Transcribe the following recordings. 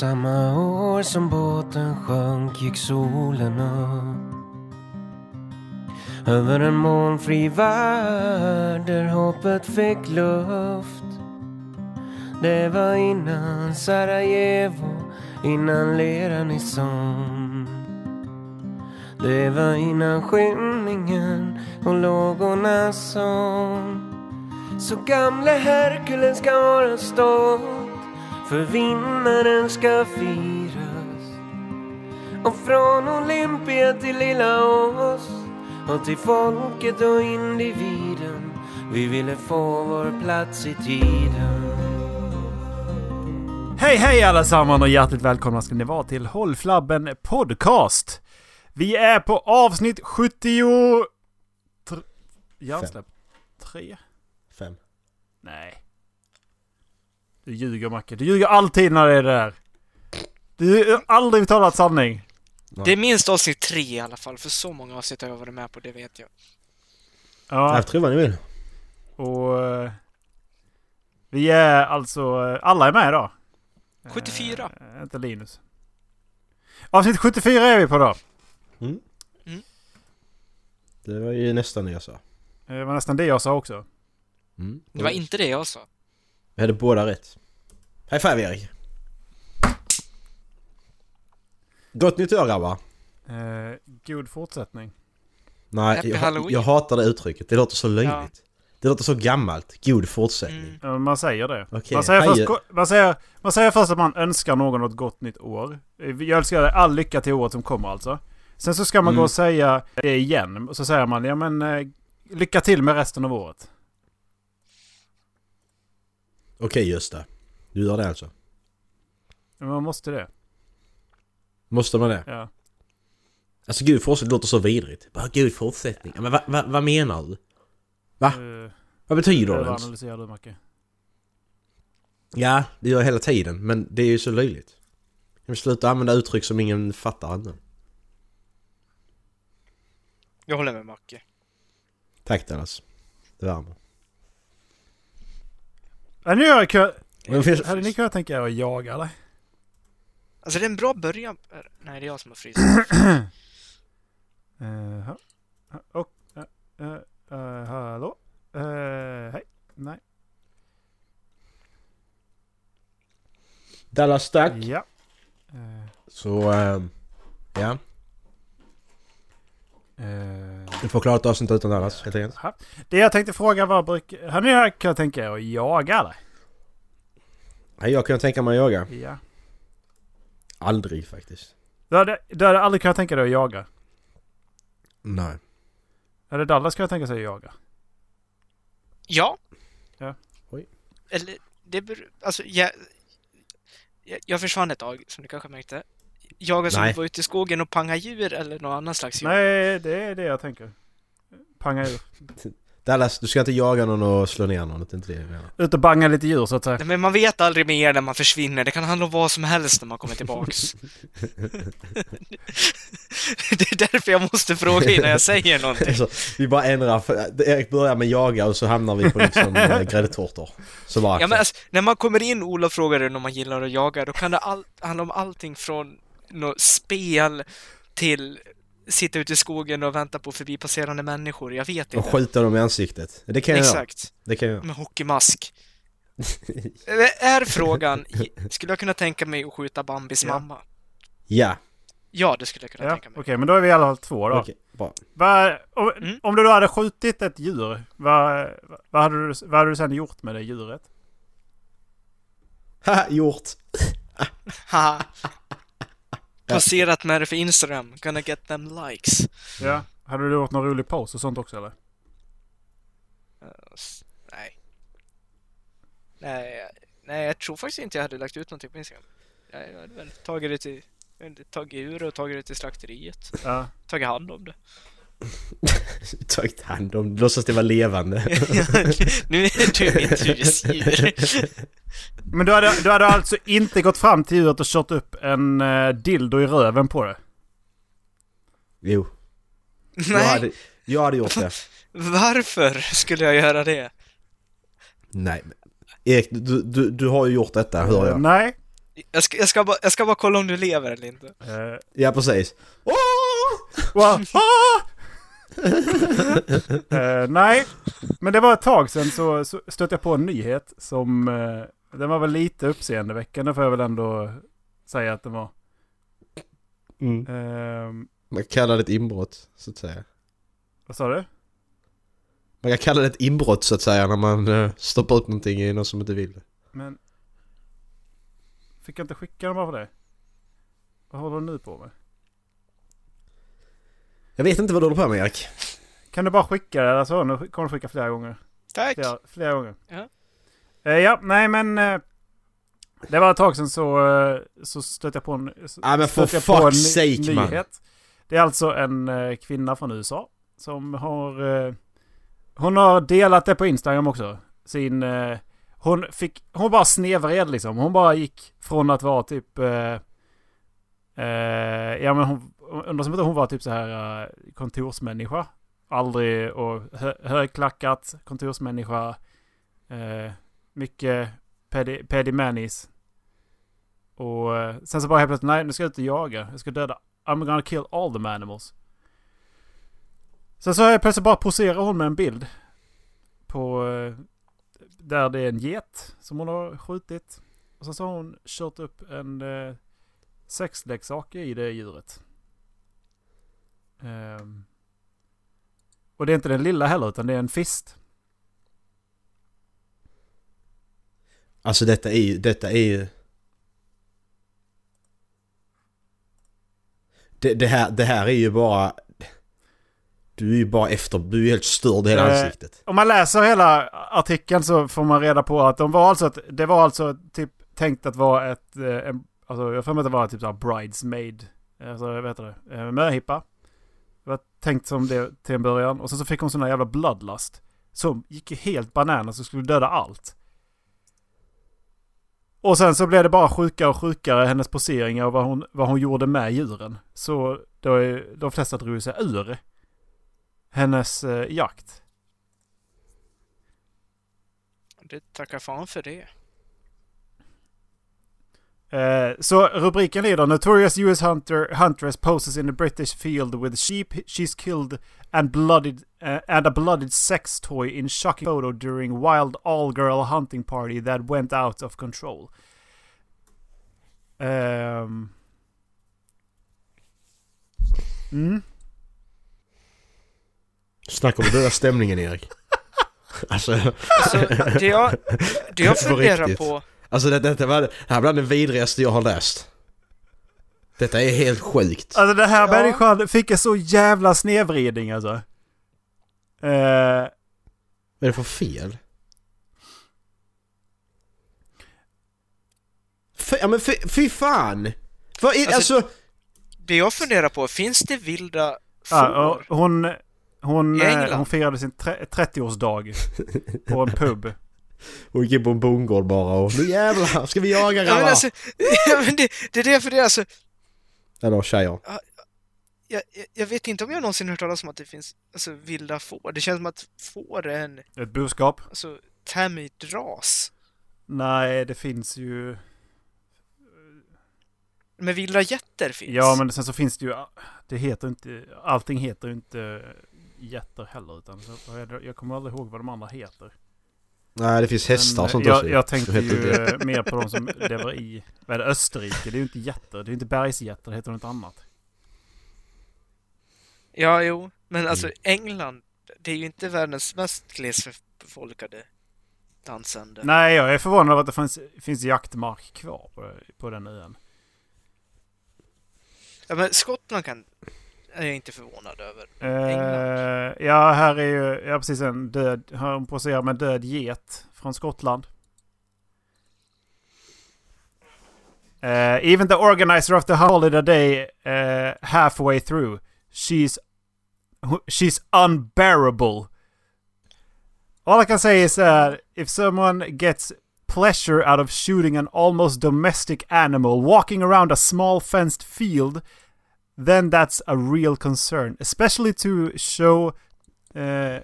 Samma år som båten sjönk gick solen upp. Över en molnfri värld där hoppet fick luft. Det var innan Sarajevo, innan leran i sång Det var innan skymningen och lågornas sång. Så gamle Herkules ska vara stolt för vinnaren ska firas Och från Olympia till lilla oss och till folket och individen Vi ville få vår plats i tiden Hej hej allesammans och hjärtligt välkomna ska ni vara till Håll Flabben Podcast. Vi är på avsnitt 70... Tr- Hjärnsläpp? Tre? Fem. Nej. Du ljuger Macke. Du ljuger alltid när det är det där. Du har aldrig talat sanning. Det är minst avsnitt tre i alla fall, för så många avsnitt har jag varit med på, det vet jag. Ja, Jag tror vad ni vill. och... eh, Vi är alltså... eh, Alla är med idag. 74. Eh, inte Linus. Avsnitt 74 är vi på då. Mm. Mm. Det var ju nästan det jag sa. Eh, Det var nästan det jag sa också. Mm. Det var inte det jag sa. Vi hade båda rätt. High five Erik! Gott nytt år grabbar! Eh, god fortsättning. Nej, jag, jag hatar det uttrycket. Det låter så löjligt. Det låter så gammalt. God fortsättning. Mm. Ja, man säger det. Okej, man, säger först, man, säger, man säger först att man önskar någon ett gott nytt år. Eh, Jag önskar dig all lycka till året som kommer alltså. Sen så ska man Mm. gå och säga det igen. Och så säger man ja men eh, lycka till med resten av året. Okej just det. Du gör det alltså? Men man måste det. Måste man det? Ja. Alltså god fortsättning låter så vidrigt. Bara god fortsättning. Ja, Men vad va, vad menar du? Va? Uh, Vad betyder det ens? analyserar du Macke. Ja, det gör jag hela tiden. Men det är ju så löjligt. Jag vill sluta använda uttryck som ingen fattar ännu. Jag håller med Macke. Tack Dallas. Det värmer. Ja, nu har jag Men finns- Hade ni kunnat tänka er att jaga eller? Alltså det är en bra början. Nej, det är jag som har fryst. Uh, och, uh, uh, uh, hallå? Uh, hej? Nej. Dallas stack. Ja. Eh, Så, ehm, ja. Du får klara ett avsnitt utan Dallas helt enkelt. Det jag tänkte fråga var, bruk, har ni kunnat tänka er att jaga eller? Nej, jag kan tänka mig att jaga. Ja. Aldrig faktiskt. Du hade, du hade aldrig kunnat tänka dig att jaga? Nej. Hade Dallas kunnat tänka sig att jaga? Ja. Ja. Oj. Eller, det beror... Alltså, jag... Jag, jag försvann ett tag, som ni kanske märkte. Jag som Nej. var ute i skogen och panga djur eller någon annan slags djur. Nej, det är det jag tänker. Panga ur. Dallas, du ska inte jaga någon och slå ner någon. Det är inte det jag menar. Ut och banga lite djur så att säga. Nej, Men man vet aldrig mer när man försvinner. Det kan handla om vad som helst när man kommer tillbaks. det är därför jag måste fråga innan jag säger någonting. Så, vi bara ändrar. För, Erik börjar med jaga och så hamnar vi på liksom eh, gräddtårtor. Så bara... Ja, men alltså, när man kommer in, Olof frågar en om man gillar att jaga, då kan det all, handla om allting från något spel till sitta ute i skogen och vänta på förbipasserande människor. Jag vet och inte. skjuta dem i ansiktet. Det kan jag. Exakt. Det kan jag. Med hockeymask. är frågan, skulle jag kunna tänka mig att skjuta Bambis Ja. mamma? Ja. Ja, det skulle jag kunna Ja, tänka okej, mig. men då är vi i alla fall två då. Bra. Va, om, Mm. om du då hade skjutit ett djur, vad, vad, hade du, vad hade du sen gjort med det djuret? Haha, gjort. Passerat med det för Instagram. Gonna get them likes. Ja. Hade du gjort någon rolig pose och sånt också eller? S- nej. Nej, nej, jag tror faktiskt inte jag hade lagt ut någonting på Instagram. Jag hade väl tagit det till, jag tagit ur och tagit det till slakteriet. Ja. Tagit hand om det. Tagit hand om Låtsas det var levande. nu är du husdjur. Men du hade, du hade alltså inte gått fram till djuret och kört upp en uh, dildo i röven på det? jo. Jag Nej, hade, jag hade gjort det. varför skulle jag göra det? Nej. men- Erik, du, du, du har ju gjort detta, hör jag. Nej. Jag ska, jag, ska bara, jag ska bara kolla om du lever eller inte. Eh, Ja, precis. Åh! Wow. Ah! Eh, nej, men det var ett tag sedan så, så stötte jag på en nyhet som... eh, den var väl lite uppseendeväckande får jag väl ändå säga att den var. Mm. Ehm, Man kan kalla det ett inbrott, så att säga. vad sa du? Man kan kalla det ett inbrott, så att säga, när man uh, stoppar ut någonting i någon som inte vill det. Men... Fick jag inte skicka den bara för det? Vad håller du nu på med? Jag vet inte vad du håller på med, Erik. Kan du bara skicka det? Alltså, nu kommer du skicka flera gånger. Tack! Flera, flera gånger. Ja. Eh, ja, nej men... eh, det var ett tag sedan så, eh, så stötte jag på en... Ja, men en fuck's ny- sake, man. nyhet. Det är alltså en kvinna från USA som har... hon har delat det på Instagram också. Sin... hon fick... Hon bara snevred liksom. Hon bara gick från att vara typ... ja men hon... Undrar som inte hon var typ så här eh, kontorsmänniska. Aldrig och hö, högklackat kontorsmänniska. Eh, mycket pedi, pedimanis. Och eh, sen så bara helt plötsligt, nej nu ska jag ut och jaga. Jag ska döda, I'm gonna kill all the animals. Sen så helt plötsligt bara poserar hon med en bild. På, eh, där det är en get som hon har skjutit. Och sen så har hon kört upp en eh, sexleksak i det djuret. Ehm. och det är inte den lilla heller utan det är en fist. Alltså detta är ju, detta är ju... Det, det, här, det här är ju bara... Du är ju bara efter, du är helt störd i hela Eh, ansiktet. Om man läser hela artikeln så får man reda på att de var alltså ett, det var alltså typ tänkt att vara ett, eh, en, alltså jag får mig att det var typ såhär bridesmaid, alltså vad heter det, möhippa. Det var tänkt som det till en början och sen så fick hon sån här jävla bloodlust. Som gick ju helt bananas och skulle döda allt. Och sen så blev det bara sjukare och sjukare hennes poseringar och vad hon, vad hon gjorde med djuren. Så då är, de flesta drog sig ur hennes eh, jakt. Det tackar fan för det. Eh, så rubriken lyder Notorious US hunter, huntress poses in a British field with sheep she's killed and blooded uh, and a blooded sex toy in shocking photo during wild all girl hunting party that went out of control. Ehm. Mm. Snacka om att döda stämningen Erik. alltså, Alltså, det jag, det jag funderar på... alltså det, detta var, det här bland det vidrigaste jag har läst. Detta är helt sjukt. Alltså den här Ja. människan fick en så jävla snedvridning alltså. Eh, Vad är det för fel? Fy, ja men fy, fy fan! Vad är, Alltså, alltså, Det jag funderar på, finns det vilda Ja, får? och hon, hon, I eh, hon firade sin tre- 30-årsdag på en pub. Hon gick in på en bondgård bara och nu jävlar ska vi jaga Ja, men grabbar! alltså, ja, men det, det är det jag funderar, alltså, Eller tjejer. jag, jag- jag vet inte om jag någonsin hört talas om att det finns alltså, vilda får. Det känns som att får är en Ett budskap? alltså, ras. Nej, det finns ju... Men vilda getter finns. Ja, men sen så finns det ju... Det heter inte... Allting heter ju inte getter heller. Utan så, är det- jag kommer aldrig ihåg vad de andra heter. Nej det finns hästar och sånt jag, också. jag tänkte ju eh, mer på de som lever i... Vad är det? Österrike? Det är ju inte getter. Det är inte bergsgetter. Det heter något annat. Ja, jo. Men alltså Mm. England, det är ju inte världens mest glesbefolkade landsände. Nej, jag är förvånad över att det finns, finns jaktmark kvar på, på den ön. Ja, men Skottland kan är jag inte förvånad över. Uh, ja, här är ju... Ja, precis en död... Hon poserar med död get från Skottland. Uh, even the organizer of the holiday day uh, halfway through, she's she's unbearable. All I can say is that if someone gets pleasure out of shooting an almost domestic animal walking around a small fenced field, then that's a real concern, especially to show, uh,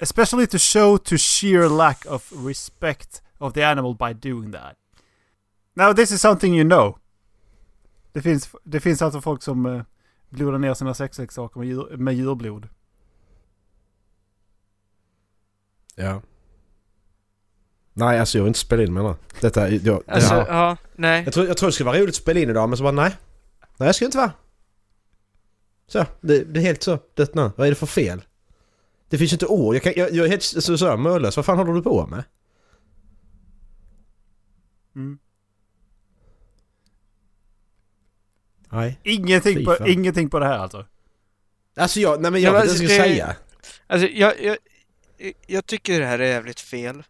especially to show to sheer lack of respect of the animal by doing that. Now this is something you know. Det finns, det finns alltså folk som eh, blodar ner sina sexleksaker med, djur, med djurblod. Ja. Nej, alltså jag vill inte spela in med det. Detta, jag, det Alltså, här. ja, nej. Jag tror, jag tror det skulle vara roligt att spela in idag men så bara nej. Nej jag ska inte vara. Så, det, det är helt så dött nu. Vad är det för fel? Det finns ju inte ord. Jag, kan, jag, jag är helt så, så här mållös. Vad fan håller du på med? Mm. Nej. Ingenting, Fy på, fan. ingenting på det här alltså. Alltså jag, nej men jag Ja, vet inte vad jag ska det- säga. Alltså, jag, jag, jag tycker det här är jävligt fel.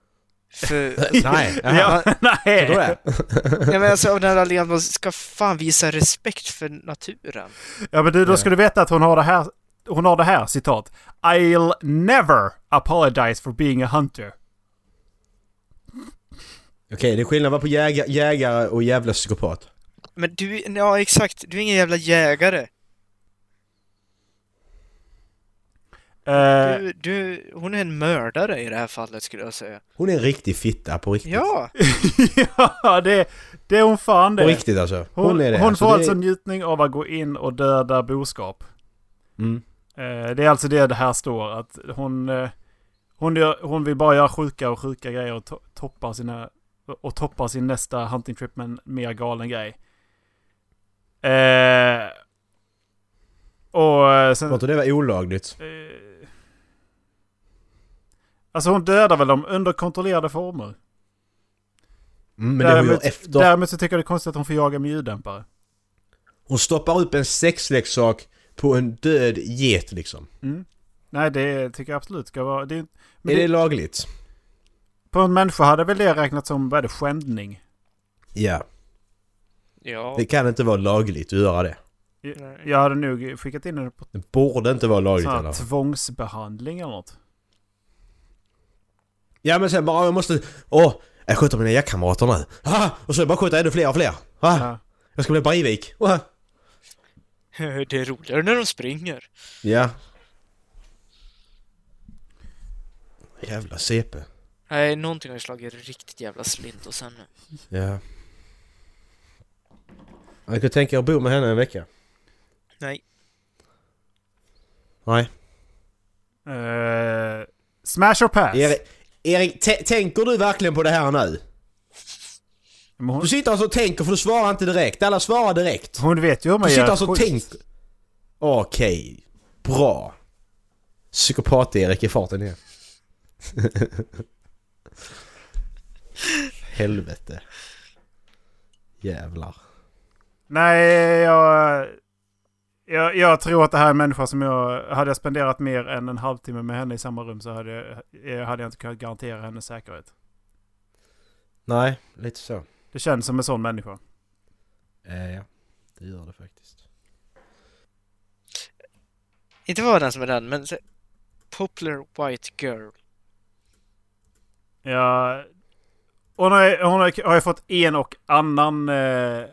För... Nej. Ja, nej. det? ja, men alltså, av den här man ska fan visa respekt för naturen. Ja men du, då ska du veta att hon har det här, hon har det här citat. I'll never apologize for being a hunter. Okej, det är skillnad på jäga, jägare och jävla psykopat. Men du, ja exakt, du är ingen jävla jägare. Eh, Du, du, hon är en mördare i det här fallet skulle jag säga. Hon är en riktig fitta på riktigt. Ja! ja, det, det är hon fan det. På riktigt alltså. Hon, Hon, är det. hon alltså, får det alltså njutning av att gå in och döda boskap. mm. Eh, det är alltså det det här står. Att hon, eh, hon, gör, hon vill bara göra sjuka och sjuka grejer och to toppa sina och toppa sin nästa hunting trip med en mer galen grej. Eh, och eh, sen... Var inte det var olagligt? Eh, alltså hon dödar väl dem under kontrollerade former. Mm, men det däremot, efter. däremot så tycker jag det är konstigt att hon får jaga med ljuddämpare. Hon stoppar upp en sexleksak på en död get liksom. Mm. Nej, det tycker jag absolut ska vara... Det, men är det, det lagligt? På en människa hade väl det räknats som vad är det, skändning? Ja. Ja. Det kan inte vara lagligt att göra det. Jag- Jag hade nog skickat in det på Det borde inte vara lagligt i sån alla här fall. tvångsbehandling eller något. Ja men sen bara jag måste... Åh! Jag skjuter mina jaktkamrater nu. Ah, och så bara skjuta ännu fler och fler. Ah, Ja. Jag ska bli Breivik. Ah. Det är roligare när de springer. Ja. Jävla CP. Nej, någonting har ju slagit riktigt jävla slint och sen nu. Ja. Jag kan tänka er att bo med henne en vecka. Nej. Nej. Eh, smash or pass? Erik, Erik tä- tänker du verkligen på det här nu? Hon, Du sitter alltså och tänker för du svarar inte direkt. Alla svarar direkt. hon vet ju hur man Du gör sitter alltså och tänker... Okej. Bra. Psykopat-Erik i farten igen. Helvete. Jävlar. Nej, jag, jag... Jag tror att det här är en människa som jag... Hade jag spenderat mer än en halvtimme med henne i samma rum så hade jag, jag hade jag inte kunnat garantera hennes säkerhet. Nej, lite så. Det känns som en sån människa. Eh, ja, det gör det faktiskt. Inte vara den som är den, men Popular White Girl. Ja, hon har, hon har, har ju fått en och annan... Eh,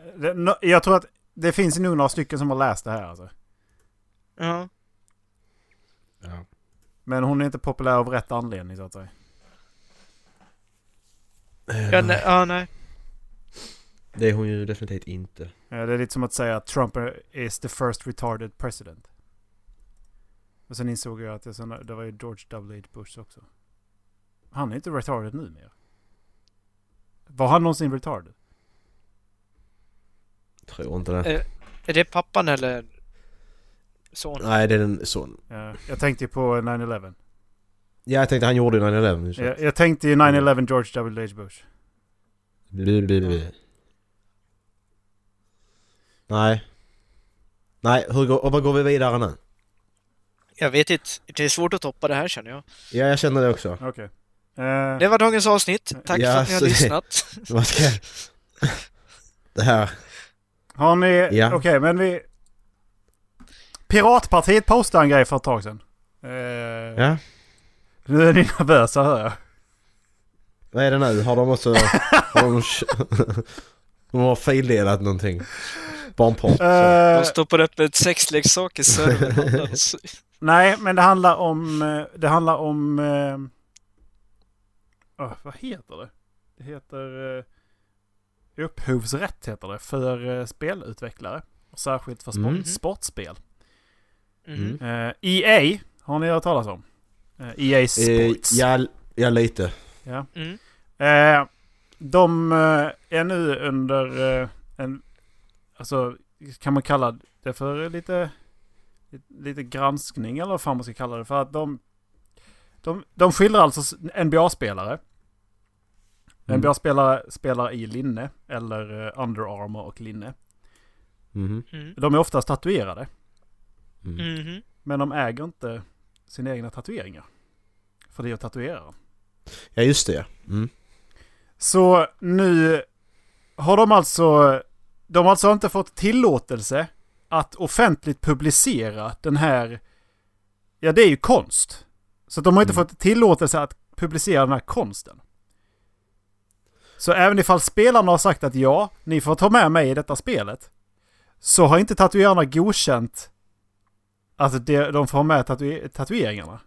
jag tror att det finns nog några stycken som har läst det här alltså. Ja. Ja. Men hon är inte populär av rätt anledning så att säga. Ja, nej, ja, nej. Det är hon ju definitivt inte. Eh, Det är lite som att säga att Trump is the first retarded president. Och sen insåg jag att det, såna, det var ju George W. Bush också. Han är inte retarded nu mer. Var han någonsin retarded? Tror inte det. Eh. Är det pappan eller son? Nej, det är en sån. Ja, jag tänkte ju på 9-11. Ja, jag tänkte han gjorde 9-11. så. Jag, jag tänkte ju 9-11 George W. Bush. Blablabla. Nej. Nej, hur går, och vad går vi vidare nu? Jag vet inte. Det är svårt att toppa det här känner jag. Ja, jag känner det också. Okej. Eh, Det var dagens avsnitt. Tack Ja, för att ni har lyssnat. Vad ska jag... Det här... Har ni... Ja. Okej, men vi... Piratpartiet postade en grej för ett tag sedan. Eh, Ja? Nu är ni nervösa hör jag. Vad är det nu? Har de också... Har de... de har fildelat någonting. Barnporr. Eh, De stoppar upp ett sexleksak i servern. Nej, men det handlar om... eh, Det handlar om... Åh, vad heter det? Det heter... Eh, upphovsrätt heter det för eh, spelutvecklare. Och särskilt för sport, Mm. sportspel. Mhm. Eh, EA har ni hört talas om? Eh, EA Sports. ja, ja, lite. Ja. Mm. De är nu under en, alltså kan man kalla det för lite, lite granskning eller vad fan man ska kalla det för att de, de, de skildrar alltså NBA-spelare. Mm. NBA-spelare spelar i linne eller eh, Under Armour och linne. Mhm. Mm. De är oftast tatuerade. Mm. Mhm. Men de äger inte sina egna tatueringar. För det är att tatuera. Ja, just det. Mm. Så nu har de alltså... De har alltså inte fått tillåtelse att offentligt publicera den här... Ja, det är ju konst. Så de har inte Mm. fått tillåtelse att publicera den här konsten. Så även ifall spelarna har sagt att ja, ni får ta med mig i detta spelet. Så har inte tatuerarna godkänt att de får ha med tatu- tatueringarna.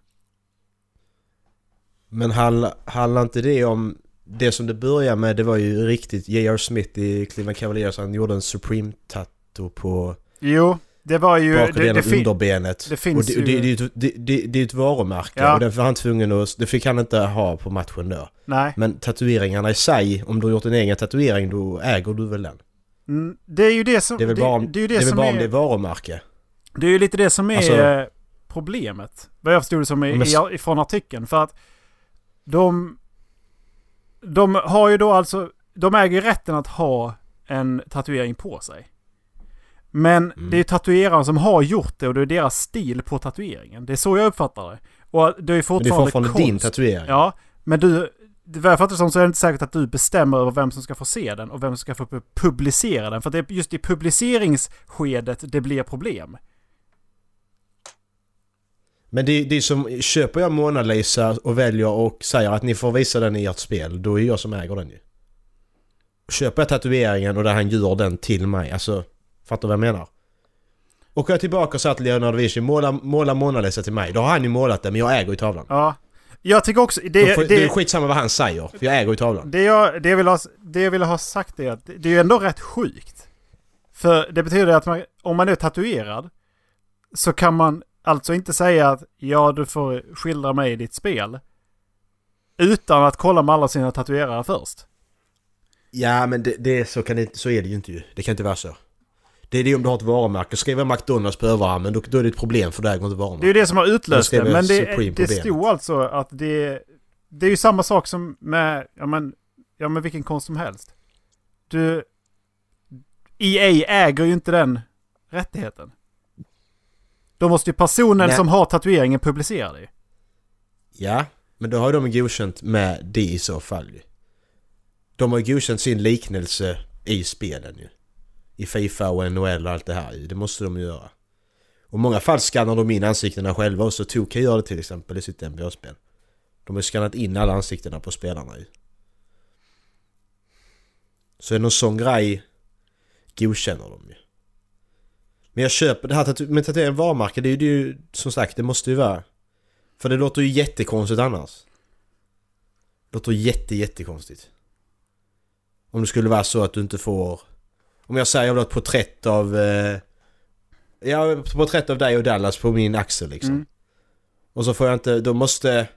Men handla- handlar inte det om... Det som det började med, det var ju riktigt J.R. Smith i Cleveland Cavaliers. Han gjorde en Supreme-tattoo på Jo, det var ju... bakre Det, delen det, fin- underbenet. det finns och det, ju- det, det, det, det, det är ett varumärke Ja. och det var han tvungen att... Det fick han inte ha på matchen då. nej. Men tatueringarna i sig, om du har gjort en egen tatuering då äger du väl den? Mm, Det är ju det som... Det är väl det, bara om det är ju det, det, är väl om är... det är varumärke. Det är ju lite det som är Alltså- eh, problemet. Vad jag förstod det som i, Men- i, från artikeln. För att de... De har ju då alltså... De äger ju rätten att ha en tatuering på sig. Men Mm. det är ju tatueraren som har gjort det och det är deras stil på tatueringen. Det är så jag uppfattar det. Och det är ju Men det är fortfarande, fortfarande konst. din tatuering. Ja, men du... Vad jag fattar som så är det inte säkert att du bestämmer över vem som ska få se den och vem som ska få pu- publicera den. För det är just i publiceringsskedet det blir problem. Men det, det är som, köper jag Mona Lisa och väljer och säger att ni får visa den i ert spel, då är jag som äger den ju. Köper jag tatueringen och där han gör den till mig, alltså... Fattar du vad jag menar? Åker jag tillbaka och säger till Leonardo Vinci, måla, måla Mona Lisa till mig, då har han ju målat den men jag äger ju tavlan. Ja. Jag tycker också... Det, Det, får, det, det är skitsamma vad han säger, för jag äger ju tavlan. det, jag, det, jag vill ha, det jag vill ha sagt är att det är ju ändå rätt sjukt. För det betyder att man, om man är tatuerad så kan man alltså inte säga att ja, du får skildra mig i ditt spel. Utan att kolla med alla sina tatuerare först. Ja men det, det, så, kan det, så är det ju inte ju. Det kan inte vara så. Det är det om du har ett varumärke. Skriver McDonalds på överarmen, då, då är det ett problem för du äger inte Det är ju varumärket. det som har utlöst det. Men det, det stod alltså att det... Det är ju samma sak som med... Ja men, ja men vilken konst som helst. Du... EA äger ju inte den rättigheten. Då måste ju personen Nej. som har tatueringen publicera det. Ja, men då har de godkänt med det i så fall ju. De har ju godkänt sin liknelse i spelen ju. I Fifa och NHL och allt det här ju. Det måste de ju göra. Och i många fall skannar de in ansiktena själva och så Toka gör det till exempel i sitt NBA-spel. De har ju skannat in alla ansiktena på spelarna ju. Så är det någon sån grej godkänner de ju. Men jag köper det här tatu- med tatueringen. varumärke, det är ju- det är ju som sagt, det måste ju vara. För det låter ju jättekonstigt annars. Det låter jätte jättekonstigt. Om det skulle vara så att du inte får... Om jag säger jag vill ha ett porträtt av... Eh, ja, ett porträtt av dig och Dallas på min axel liksom. Mm. Och så får jag inte... Då måste...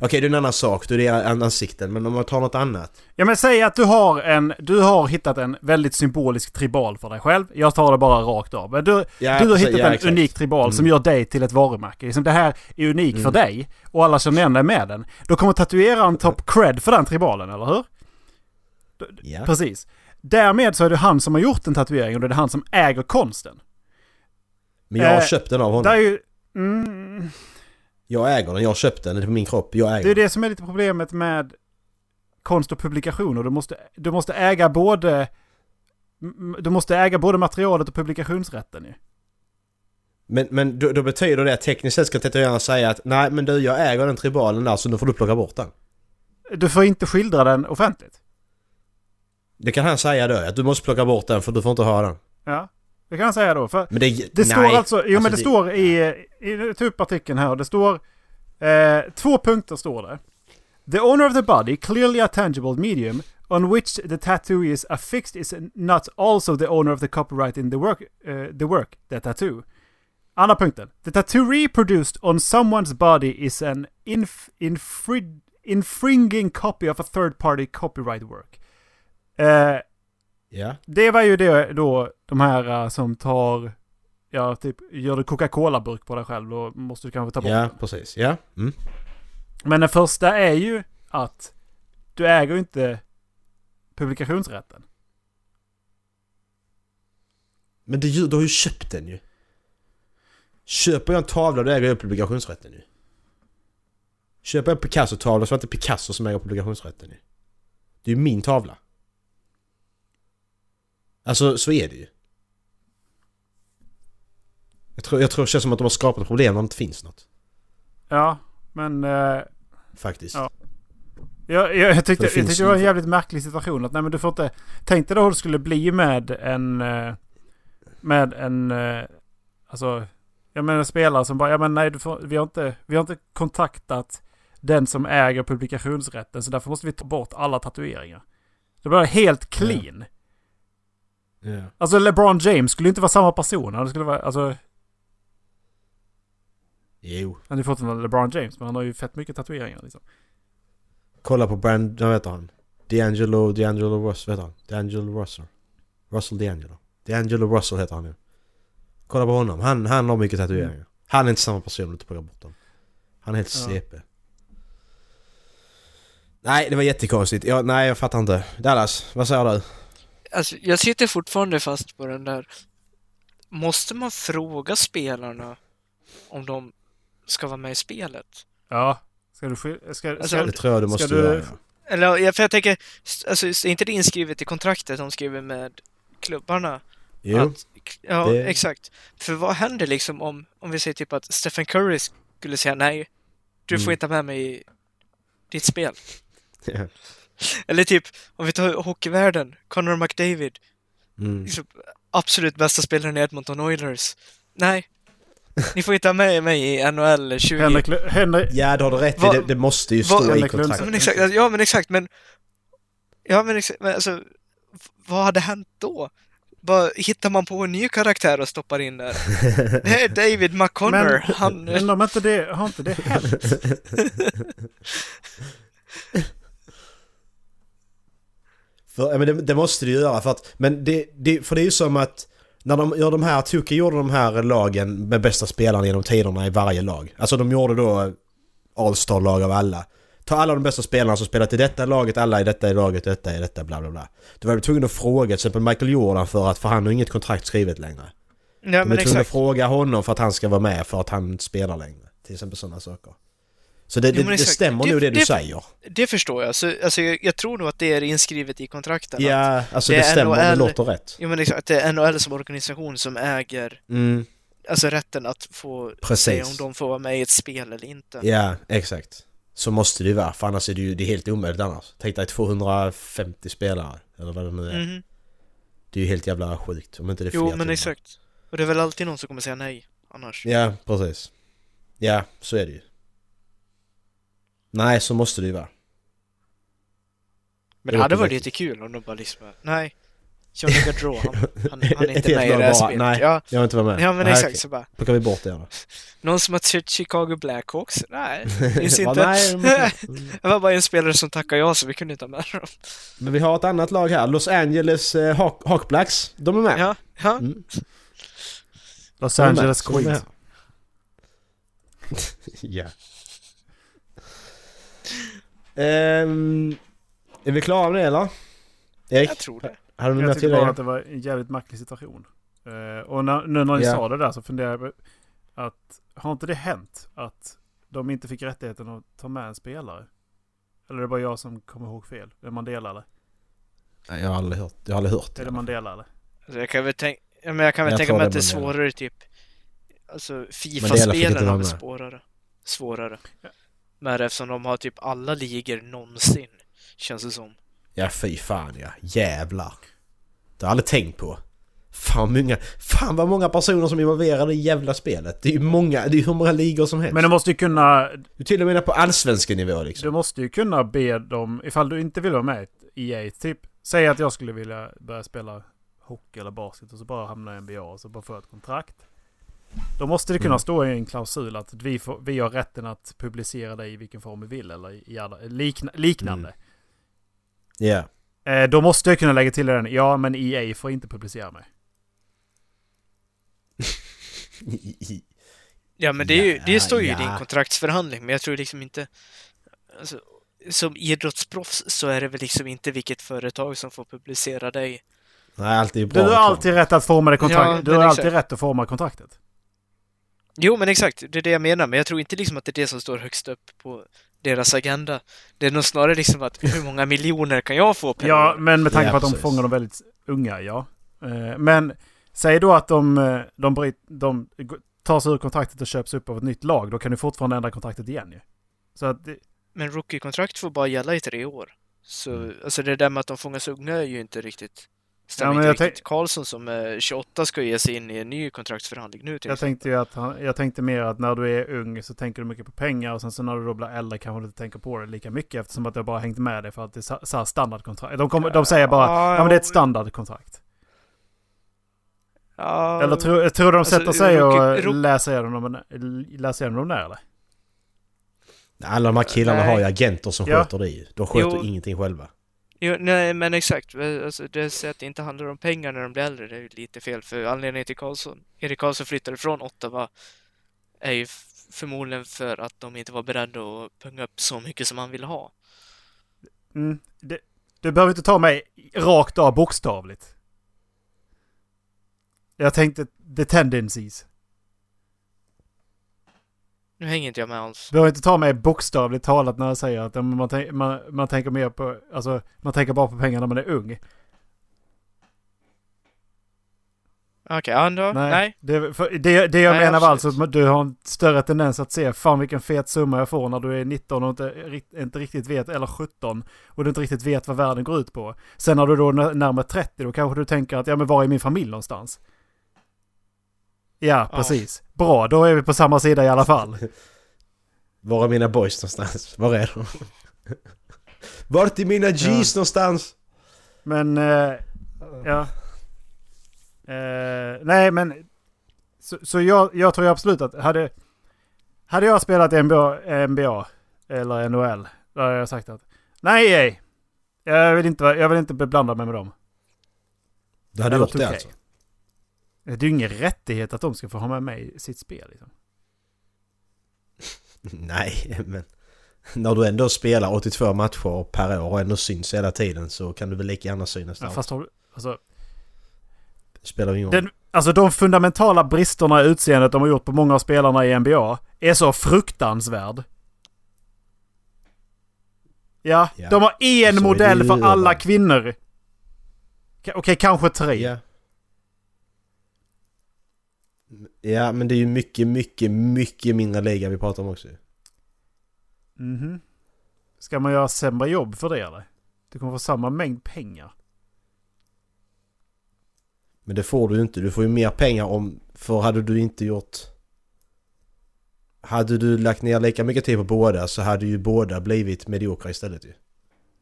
Okej, det är en annan sak. Då är det an- ansikten. Men om man tar något annat. Ja men säg att du har en... Du har hittat en väldigt symbolisk tribal för dig själv. Jag tar det bara rakt av. Men du, Ja, du har hittat ja, en exakt. unik tribal Mm. som gör dig till ett varumärke. Liksom det här är unik Mm. för dig och alla känner igen dig med den. Då kommer tatueraren ta cred för den tribalen, eller hur? Ja. Precis. Därmed så är det han som har gjort en tatuering och det är han som äger konsten. Men jag har Eh, köpt den av Det är honom. ju... Mm, Jag äger den. Jag har köpt den. Den är på min kropp. Jag äger det är den. det som är lite problemet med konst och publikationer. Du måste, du måste äga både... Du måste äga både materialet och publikationsrätten ju. Men, men då, då betyder det att tekniskt sett ska tatueraren säga att nej men du jag äger den tribalen där så nu får du plocka bort den. Du får inte skildra den offentligt. Det kan han säga då, att du måste plocka bort den för du får inte ha den. Ja, det kan jag säga då. För Men det... det nej. står alltså... Jo men det, det- står i... i upp artikeln här. Det står... Eh, två punkter står det. The owner of the body, clearly a tangible medium on which the tattoo is affixed is not also the owner of the copyright in the work, uh, the work, the tattoo. Andra punkten. The tattoo reproduced on someone's body is an inf infri infringing copy of a third party copyright work. Eh, Ja. det var ju det då de här eh, som tar, ja typ gör du Coca-Cola-burk på dig själv då måste du kanske ta bort Ja, den. precis. Ja. Mm. Men den första är ju att du äger ju inte publikationsrätten. Men det, du har ju köpt den ju. Köper jag en tavla då äger jag publikationsrätten ju. Köper jag en Picasso-tavla så är det inte Picasso som äger publikationsrätten ju. Det är ju min tavla. Alltså så är det ju. Jag tror, jag tror det känns som att de har skapat problem när det inte finns något. Ja, men eh, Faktiskt. Ja. jag, jag, jag tyckte, det jag tyckte det var en jävligt märklig situation. Att nej men du får inte... Tänk dig då hur det skulle bli med en... eh, Med en... eh, Alltså... Jag menar spelare som bara, ja men nej du får, vi, har inte, vi har inte kontaktat den som äger publikationsrätten så därför måste vi ta bort alla tatueringar. Det var helt clean. Ja. Alltså LeBron James skulle inte vara samma person. Det skulle vara, alltså... Jo. Han är fortfarande LeBron James men han har ju fett mycket tatueringar liksom. Kolla på Brand... Vad heter han? D'Angelo... D'Angelo Russell... Vad heter han? D'Angelo Russell. Russell D'Angelo. D'Angelo Russell heter han nu. Kolla på honom. Han, han har mycket tatueringar. Han är inte samma person om du plockar bort dem. Han är helt Ja. CP. Nej, det var jättekonstigt. Jag, nej, jag fattar inte. Dallas, vad säger du? Alltså, jag sitter fortfarande fast på den där. Måste man fråga spelarna om de ska vara med i spelet? Ja. Ska du... sk- Ska, Alltså, ska, Det tror jag du måste du- göra. ja. Eller, ja, för jag tänker, alltså, är inte det inskrivet i kontraktet de skriver med klubbarna? Jo. Att, ja, det- exakt. För vad händer liksom om, om vi säger typ att Stephen Curry skulle säga nej, du får Mm. inte ha med mig i ditt spel. Eller typ, om vi tar hockeyvärlden, Connor McDavid, Mm. liksom, absolut bästa spelaren i Edmonton Oilers. Nej, ni får inte ha med mig i NHL 20. Henrik, Henrik, Ja, det har du rätt i. Vad- Det, det måste ju stå i Henrik Ja, kontraktet. men exakt, ja men exakt, men... Ja men exakt, men alltså... Vad hade hänt då? Bara, hittar man på en ny karaktär och stoppar in där? Det är David McConnor, men, han... men de har inte det, har inte det hänt? För, ja, men det, det måste ju göra för att... Men det, det, för det är ju som att... När de gör de här... Tuka gjorde de här lagen med bästa spelarna genom tiderna i varje lag. Alltså de gjorde då All-star-lag av alla. Ta alla de bästa spelarna som spelat i detta laget, alla i detta i laget, detta i detta, bla bla bla. Då var de tvungna att fråga till exempel Michael Jordan för att, för han har inget kontrakt skrivet längre. Ja de är men tvungna att fråga honom för att han ska vara med för att han spelar längre. Till exempel sådana saker. Så det, Jo, det, det stämmer Det- nog det du det- säger. Det förstår jag. Så, alltså, jag, jag tror nog att det är inskrivet i kontrakten. att- Ja, alltså det det, stämmer. Det NHL. låter rätt. Jo men exakt, det är NHL som organisation som äger Mm, alltså rätten att få Precis. säga om de får vara med i ett spel eller inte. ja, exakt. Så måste det ju vara, för annars är det ju det är helt omöjligt annars. Tänk dig 250 spelare, eller vad det nu är. Mhm. Det är ju helt jävla sjukt om inte det är Jo men timmar. exakt. Och det är väl alltid någon som kommer säga nej annars. Ja, precis. Ja, så är det ju. Nej, så måste det ju vara. Men Det det hade varit lite kul om de bara liksom Nej. Johnny Gaudreau, han, han, han är inte med i det här spelet. nej. Ja, Jag vill inte vara med. ja men Nej, exakt okej. så bara. Plockar vi bort det då. Någon som har sett Chicago Blackhawks? Nej, finns inte. nej, Det var bara en spelare som tackade ja så vi kunde inte ha med dem. Men vi har ett annat lag här. Los Angeles eh, Hawk, Hawkblacks. De är med. Ja, ja. Mm. Los. Angeles Queens. ja. Ehm, är vi klara med det eller? Erik, jag tror det. har du Jag till tyckte bara att det var en jävligt märklig situation. Eh, och när, nu när ni Ja. sa det där så funderar jag på att har inte det hänt att de inte fick rättigheten att ta med en spelare? Eller är det bara jag som kommer ihåg fel? Är det Mandela eller? Nej, jag har aldrig hört, jag har aldrig hört Är det Mandela eller? Alltså, jag kan väl tänka, ja, men jag kan väl Jag tänka mig att det är svårare typ. Alltså vara har väl med. svårare. Svårare. Ja. Men eftersom de har typ alla ligor någonsin. Känns det som. Ja, fy fan ja. Jävlar. Det har jag aldrig tänkt på. Fan, många, fan vad många personer som är involverade i jävla spelet. Det är ju många, det är ju hur många ligor som helst. Men du måste ju kunna... Du till och med på allsvenska nivå liksom. Du måste ju kunna be dem, ifall du inte vill vara med i EA. Typ, säg att jag skulle vilja börja spela hockey eller basket och så bara hamna i NBA och så bara få ett kontrakt. Då måste det kunna Mm. stå i en klausul att vi, får, vi har rätten att publicera det i vilken form vi vill eller i alla, likna, liknande. Ja. Eh, då måste jag kunna lägga till den. Ja, men EA får inte publicera mig. Ja, men det, är ju, det står ju i ja. din kontraktsförhandling, men jag tror liksom inte... Alltså, som idrottsproffs så är det väl liksom inte vilket företag som får publicera dig. Nej, allt är ju Du bra har alltid rätt att forma det kontraktet. Ja, du har alltid rätt att forma kontraktet. Jo, men exakt, det är det jag menar, men jag tror inte liksom att det är det som står högst upp på deras agenda. Det är nog snarare liksom att hur många miljoner kan jag få per Ja, år? men med tanke Ja, på att de fångar dem väldigt unga, ja. Eh, Men säg då att de, eh, de, bryt, de tar sig ur kontraktet och köps upp av ett nytt lag. Då kan du fortfarande ändra kontraktet igen ju. Så att, det- Men rookie-kontrakt får bara gälla i tre år. Så, Mm. alltså det där med att de fångas unga är ju inte riktigt... Stämmer Ja, men inte jag riktigt. Karlsson som är 28 ska ge sig in i en ny kontraktsförhandling nu till jag exempel. tänkte ju att han, jag tänkte mer att när du är ung så tänker du mycket på pengar och sen så när du då blir äldre kanske du inte tänker på det lika mycket eftersom att det bara hängt med dig för att det är så, här standardkontrakt. De, kommer, de säger bara Ja, ja, men det är ett standardkontrakt. Ja, Eller tror, tror du de Alltså, sätter sig och rookie- läser igenom dem, läser igenom dem där eller? Alla de här killarna Nej. har ju agenter som Ja. sköter det ju. De sköter Jo. ingenting själva. Jo, nej, men exakt. Eh, alltså, det säger att det inte handlar om pengar när de blir äldre, det är ju lite fel. För anledningen till Karlsson, Erik Karlsson flyttade från Ottawa är ju förmodligen för att de inte var beredda att punga upp så mycket som han ville ha. Mm, det, du behöver inte ta mig rakt av bokstavligt. Jag tänkte the tendencies. Nu hänger inte jag med alls. Behöver inte ta mig bokstavligt talat när jag säger att man, man, man tänker mer på, alltså man tänker bara på pengar när man är ung. Okej, ja, då, nej. Det, för det, det jag Nej, menar var alltså att du har en större tendens att se fan vilken fet summa jag får när du är 19 och inte, inte riktigt vet, eller 17 och du inte riktigt vet vad världen går ut på. Sen när du då är närmare 30 då kanske du tänker att ja men var är min familj någonstans? Ja, Ja. precis. Bra, då är vi på samma sida i alla fall. Var är mina boys någonstans? Var är de? Vart är mina G's någonstans? Men, eh, ja. Eh, nej, men. Så, så jag, jag tror absolut att hade, hade jag spelat NBA, NBA eller NHL, då hade jag sagt att nej, ej. Jag vill inte, jag vill inte beblanda mig med dem. Du hade gjort det 2K. alltså? Det är ju ingen rättighet att de ska få ha med mig i sitt spel. Liksom. Nej, men... När du ändå spelar 82 matcher per år och ändå syns hela tiden så kan du väl lika gärna synas Ja, där. fast har du, alltså, Det spelar ingen roll. alltså de fundamentala bristerna i utseendet de har gjort på många av spelarna i NBA är så fruktansvärd. Ja, Ja, de har en modell för alla kvinnor. Okej, kanske tre. Ja. Ja, men det är ju mycket, mycket, mycket mindre liga vi pratar om också. Mhm. Ska man göra sämre jobb för det eller? Du kommer få samma mängd pengar. Men det får du ju inte. Du får ju mer pengar om... För hade du inte gjort... Hade du lagt ner lika mycket tid på båda så hade ju båda blivit mediokra istället ju.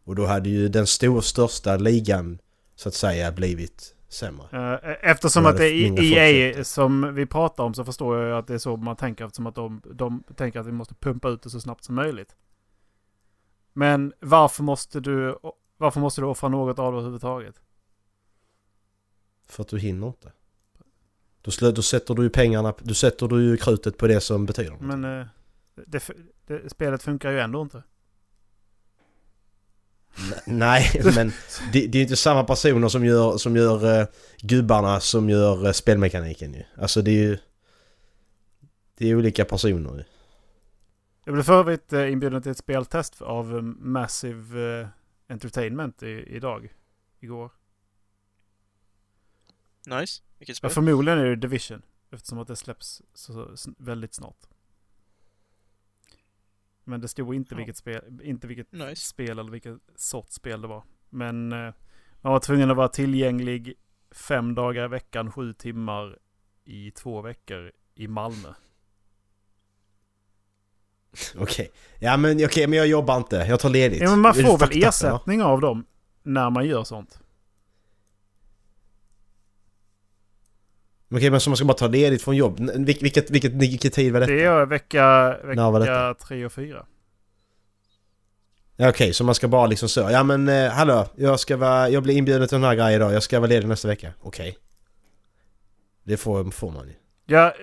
Och då hade ju den stor, största ligan så att säga blivit sämre. Eh, Eftersom att det är EA det. som vi pratar om så förstår jag att det är så man tänker eftersom att de, de tänker att vi måste pumpa ut det så snabbt som möjligt. Men varför måste du, varför måste du offra något av det överhuvudtaget? För att du hinner inte. Då, slö, då sätter du ju pengarna... Du sätter du ju krutet på det som betyder något. Men eh, det, det, spelet funkar ju ändå inte. Nej, men det, det är inte samma personer som gör, som gör uh, gubbarna som gör uh, spelmekaniken ju. Alltså det är ju... Det är olika personer ju. Jag blev för övrigt eh, inbjuden till ett speltest av Massive Entertainment i, idag. Igår. Nice. Vilket Ja, spel? förmodligen är det Division. Eftersom att det släpps så, så, väldigt snart. Men det stod inte Ja. vilket spel, inte vilket Nice. spel eller vilket sorts spel det var. Men eh, man var tvungen att vara tillgänglig fem dagar i veckan, sju timmar i två veckor i Malmö. Okej. Ja men okej, men jag jobbar inte. Jag tar ledigt. Ja, men man får väl ersättning av dem. när man gör sånt. Okej men så man ska bara ta ledigt från jobb. Vil, vilket, vilket, vilket tid var det? Det är vecka, vecka detta? tre och fyra. Ja, Okej, så man ska bara liksom så. Ja men eh, hallå, jag ska vara, jag blir inbjuden till den här grejen idag. Jag ska vara ledig nästa vecka. Okej. Det får, får man ju. Ja,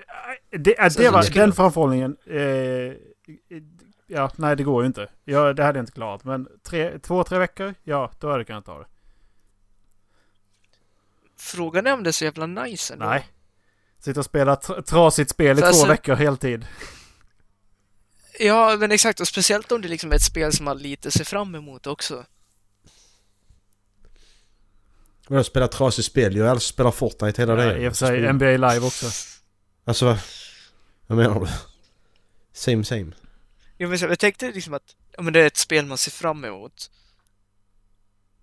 det, äh, Så det var, den framförhållningen... Eh, ja, nej det går ju inte. Ja, det hade jag inte klarat. Men tre, två, tre veckor? Ja, då hade jag kunnat ta det. Frågan är om det är så jävla nice ändå. Nej. Sitta och spela tr- trasigt spel i För två alltså- veckor heltid. Ja, men exakt. Och speciellt om det liksom är ett spel som man lite ser fram emot också. Vadå spela trasigt spel? Jag har aldrig spelat Fortnite hela Ja, dagen. I och för sig NBA live också. Alltså vad? Vad menar du? Same same. Jag, vet, jag tänkte liksom att ja, men det är ett spel man ser fram emot.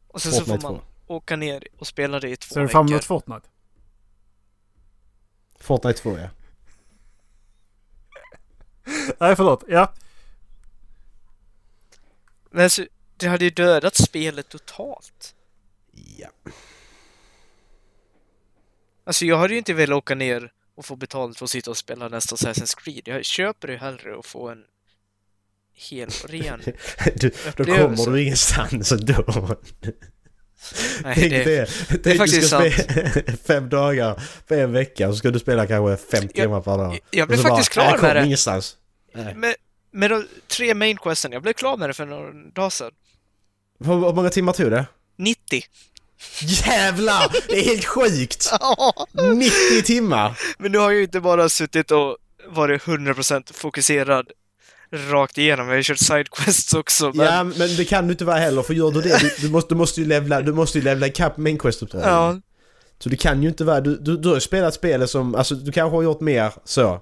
Och sen så Fortnite får man 2. åka ner och spela det i två Ser du veckor. fram emot Fortnite? Fortnite 2 ja. Nej, förlåt. Ja. Men alltså, det hade ju dödat spelet totalt. Ja. Alltså jag hade ju inte velat åka ner och få betalt för att sitta och spela nästa Assassin's Creed. Jag köper ju hellre och få en hel ren Du, då kommer du ingenstans ändå. Nej, Tänk det, det. Tänk du faktiskt ska spela fem dagar på en vecka så ska du spela kanske fem Jag- timmar per dag. jag blev faktiskt bara, klar "Nej, jag kommer med det. ingenstans. Nej. Med, med de tre main questen, jag blev klar med det för några dagar sedan. Hur hur många timmar tog det? 90! Jävlar! Det är helt sjukt! 90 timmar! Men nu har jag ju inte bara suttit och varit 100% fokuserad rakt igenom. Jag har ju kört sidequests också. Men, Ja, men det kan du inte vara heller för gör du det, du, du, måste, du måste ju levla, du måste ju levla ikapp main quest uppdragen ja, Så det kan ju inte vara, du, du, du har ju spelat spelet som, alltså du kanske har gjort mer så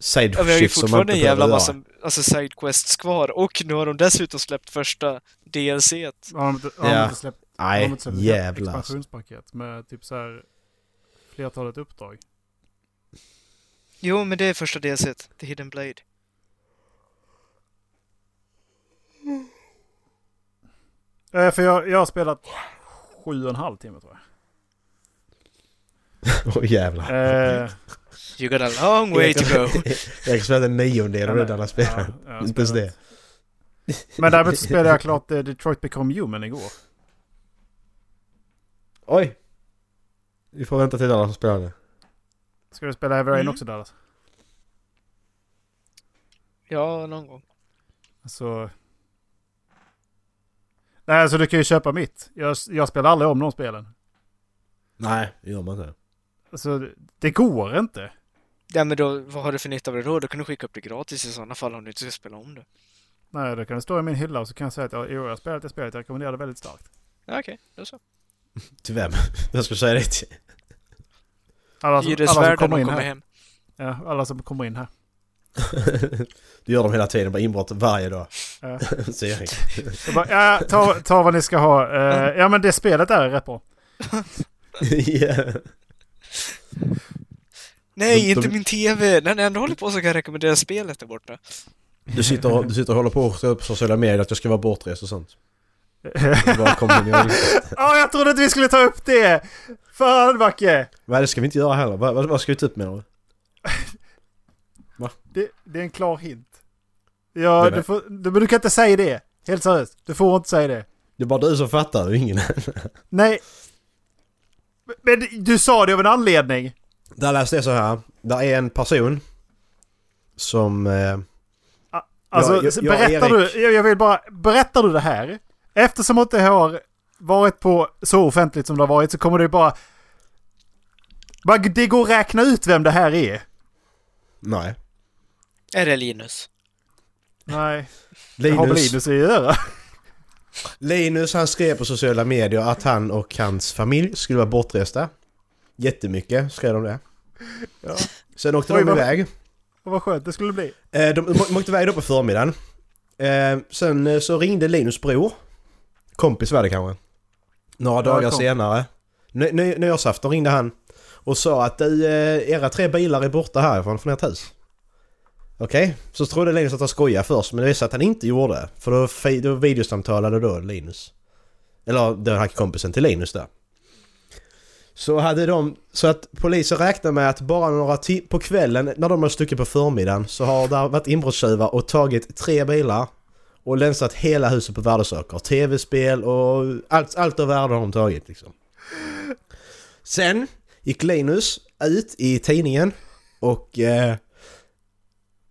Side ja, vi har ju fortfarande inte en jävla massa alltså, sidequests kvar och nu har de dessutom släppt första DLC. Har de har de Ja. inte släppt, de Nej, inte släppt ett jävlar expansionspaket med typ så här flertalet uppdrag? Jo, men det är första DLC, The Hidden Blade. Eh, för jag, jag har spelat sju och en halv timme tror jag. Åh jävlar Eh, You got a long way to go. Jag har spelat en niondel av det där spelet Inte ens det Men däremot spelade jag klart eh, Detroit Become Human igår. Oj! Vi får vänta till alla som spelar det Ska du spela Heavy Rain Mm. också Dallas? Ja, någon gång. Alltså... Nej, alltså du kan ju köpa mitt. Jag, jag spelar aldrig om de spelen. Nej, det gör man inte Alltså, det går inte. Ja, men då, vad har du för nytta av det då? Då kan du skicka upp det gratis i sådana fall om du inte ska spela om det. Nej, då kan det stå i min hylla och så kan jag säga att ja, jo, jag har spelat det spelet. Jag rekommenderar det väldigt starkt. Ja, Okej, då så. Till vem? Jag ska säga det till Alla som, alla som kommer in kommer här. hem. Ja, alla som kommer in här. Du gör dem hela tiden, bara inbrott varje dag Ja. Jag bara, ja, ta, ta vad ni ska ha. Eh, ja, men det spelet där är rätt bra. Ja. Nej, De- inte de- min TV! När ni ändå håller på så kan jag rekommendera spelet där borta. Du sitter, och- du sitter och håller på och på sociala medier att jag ska vara bortrest och sånt. Ja, jag trodde att vi skulle ta upp det! Fan Backe! Nej det ska vi inte göra heller. Vad, vad, vad ska vi ta upp med då? Det, det är en klar hint. Ja, Det du, får, du, men du kan inte säga det. Helt seriöst. Du får inte säga det. Det är bara du som fattar och ingen Nej. Men du sa det av en anledning. Där läste jag så här. Där är en person som... Eh, Alltså, Ja, jag- jag, berättar Erik. du... Jag, jag vill bara... Berättar du det här? Eftersom att det har varit på så offentligt som det har varit så kommer det bara det går att räkna ut vem det här är. nej. Är det Linus? Nej. Det har med Linus, Linus att göra. Linus han skrev på sociala medier att han och hans familj skulle vara bortresta. Jättemycket skrev de det. Ja. Sen åkte Oj, de vad- iväg. Och vad skönt det skulle bli. Eh, de, de åkte iväg då på förmiddagen. Eh, sen eh, så ringde Linus bror. Kompis var det kanske. Några dagar senare. Ny, ny, nyårsafton ringde han. Och sa att era tre bilar är borta härifrån från ert hus. Okej, så trodde Linus att han skojade först men det visade att han inte gjorde. För då, då videosamtalade då Linus. Eller den här kompisen till Linus där. Så hade de, så att polisen räknar med att bara några timmar, på kvällen när de har stuckit på förmiddagen så har det varit inbrottstjuvar och tagit tre bilar och länsat hela huset på värdesaker. Tv-spel och allt, allt av värde har de tagit liksom. Sen gick Linus ut i tidningen och eh,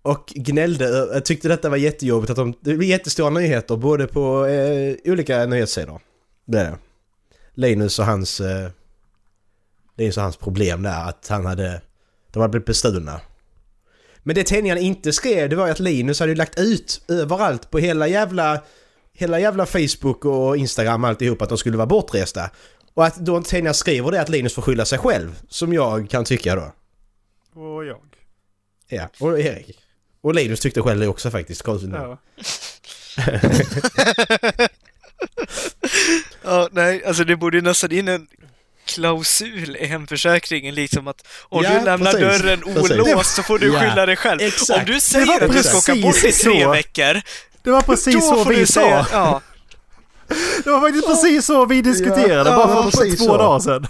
och gnällde, jag tyckte detta var jättejobbigt att de, det blev jättestora nyheter både på eh, olika nyhetssidor. Det är det. Linus och hans, eh, Linus och hans problem där att han hade, de hade blivit bestulna. Men det tidningen inte skrev det var ju att Linus hade lagt ut överallt på hela jävla, hela jävla Facebook och Instagram alltihop att de skulle vara bortresta. Och att då tidningen skriver det att Linus får skylla sig själv, som jag kan tycka då. Och jag. Ja, och Erik. Och Linus tyckte själv det också faktiskt, konstigt nog. Ja. Ja, nej, alltså det borde ju nästan in en klausul i hemförsäkringen liksom att om Ja, du lämnar precis. dörren olåst så får du Ja, skylla dig själv. exakt. Om du säger att du ska åka bort i precis tre så. veckor, Det var precis så vi sa. säga... Ja, Det var faktiskt precis så vi diskuterade Ja, bara för två så. dagar sedan.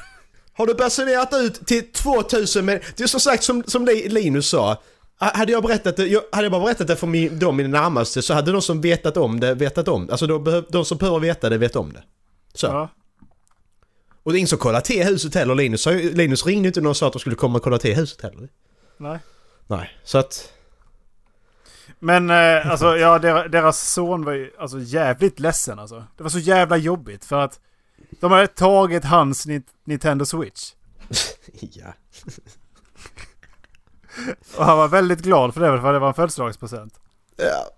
Har du basunerat ut till 2000 men Det är som sagt som, som Li- Linus sa. Ha- Hade jag berättat det, jag, hade jag bara berättat det för min, de mina närmaste så hade de som vetat om det vetat om Alltså de, de som behöver veta det vet om det. Så. Ja. Och det är ingen som kollar till huset heller. Linus, Linus ringde inte någon och sa att de skulle komma och kolla till huset heller. Nej. Nej, så att... Men eh, alltså ja, deras, deras son var ju alltså jävligt ledsen alltså. Det var så jävla jobbigt för att de hade tagit hans Ni- Nintendo Switch. Ja. Och han var väldigt glad för det för det var en födelsedagspresent. ja.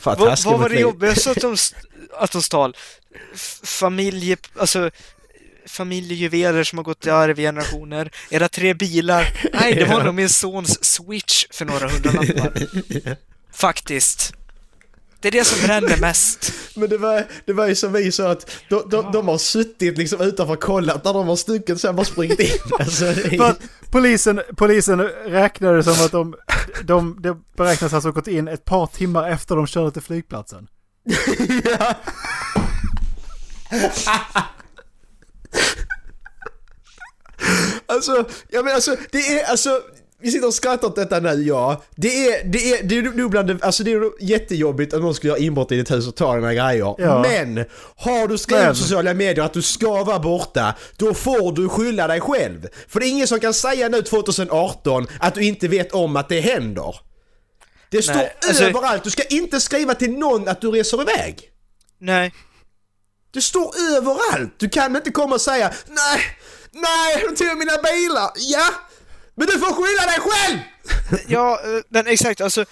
För att vad, var det jobbigaste att de, att de stal? F- Familje... Alltså familjejuveler som har gått i arv i generationer. Era tre bilar. Nej, det var nog min sons switch för några hundralappar. Faktiskt. Det är det som bränner mest. Men det var, det var ju som vi sa att de, de, de har suttit liksom utanför och kollat när de har stuckit har bara springit in. Alltså, är, polisen, polisen räknade som att de, de, det beräknas alltså ha gått in ett par timmar efter de körde till flygplatsen. ja. alltså, ja men alltså, det är alltså... Vi sitter och skrattar åt detta nu, ja. Det är, det är, det är nog bland det, alltså det är jättejobbigt att någon skulle göra inbrott i ditt hus och ta dina grejer. Ja. Men! Har du skrivit på sociala medier att du ska vara borta, då får du skylla dig själv. För det är ingen som kan säga nu 2018 att du inte vet om att det händer. Det står Nej, alltså- överallt, du ska inte skriva till någon att du reser iväg. Nej. Det står överallt! Du kan inte komma och säga Nej, nej, de tog mina bilar! Ja! Men du får skylla dig själv! Ja, eh, men exakt, alltså.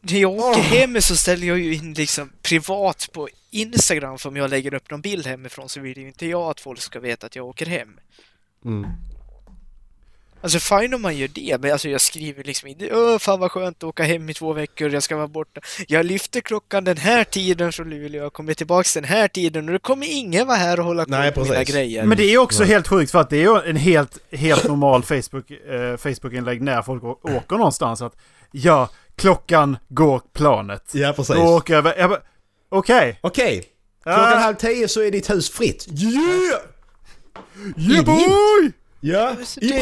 När jag åker hem så ställer jag ju in liksom privat på Instagram för om jag lägger upp någon bild hemifrån så vill ju inte jag att folk ska veta att jag åker hem. Alltså fine om man gör det, men alltså jag skriver liksom inte Åh, fan vad skönt att åka hem i två veckor, jag ska vara borta. Jag lyfter klockan den här tiden från Luleå, jag kommer tillbaks den här tiden och det kommer ingen vara här och hålla koll Nej, på mina grejer. Men det är också helt sjukt för att det är ju en helt, helt normal Facebook, eh, Facebook-inlägg när folk åker någonstans. Att ja, klockan går planet. Ja, precis. Då åker jag över- Okej. Okej, klockan Ah. halv tio så är ditt hus fritt. Yeah! Yeah boy! Ja, i!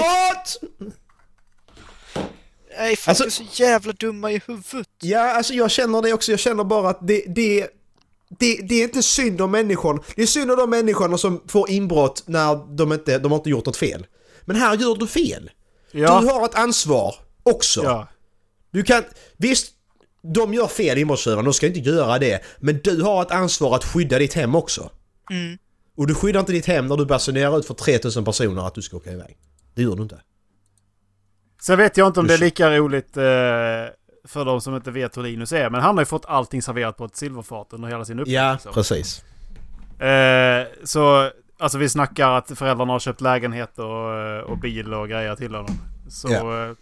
Nej, folk Alltså- är så jävla dumma i huvudet. Ja, alltså jag känner det också. Jag känner bara att det, det, det, det är inte synd om människan. Det är synd om de människorna som får inbrott när de inte, de har inte gjort något fel. Men här gör du fel. Ja. Du har ett ansvar också. ja. Du kan, visst, de gör fel inbrottstjuvarna, de ska inte göra det. Men du har ett ansvar att skydda ditt hem också. Mm. Och du skyddar inte ditt hem när du basunerar ut för 3000 personer att du ska åka iväg. Det gör du inte. Sen vet jag inte om det är lika roligt eh, för de som inte vet hur Linus är. Men han har ju fått allting serverat på ett silverfat under hela sin uppväxt. Ja, liksom. precis. Eh, så alltså vi snackar att föräldrarna har köpt lägenhet och, eh, och bil och grejer till honom. Så, Ja. eh,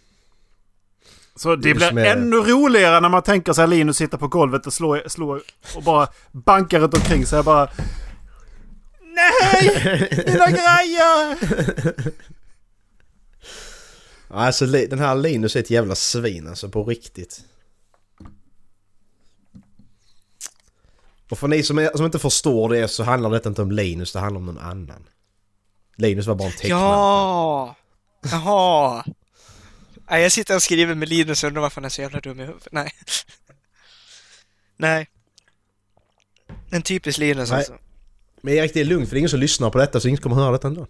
så det Just blir med- ännu roligare när man tänker sig Linus sitta på golvet och slå, slå och bara bankar runt omkring sig. Bara Nej! Mina grejer! Alltså den här Linus är ett jävla svin alltså på riktigt. Och för ni som, är, som inte förstår det så handlar det inte om Linus, det handlar om någon annan. Linus var bara en tecknare. Ja! Jaha! Nej, jag sitter och skriver med Linus och undrar varför han är så jävla dum i huvudet. Nej. Nej. En typisk Linus Nej. alltså. Men Erik, det är lugnt för det är ingen som lyssnar på detta så ingen kommer höra detta ändå.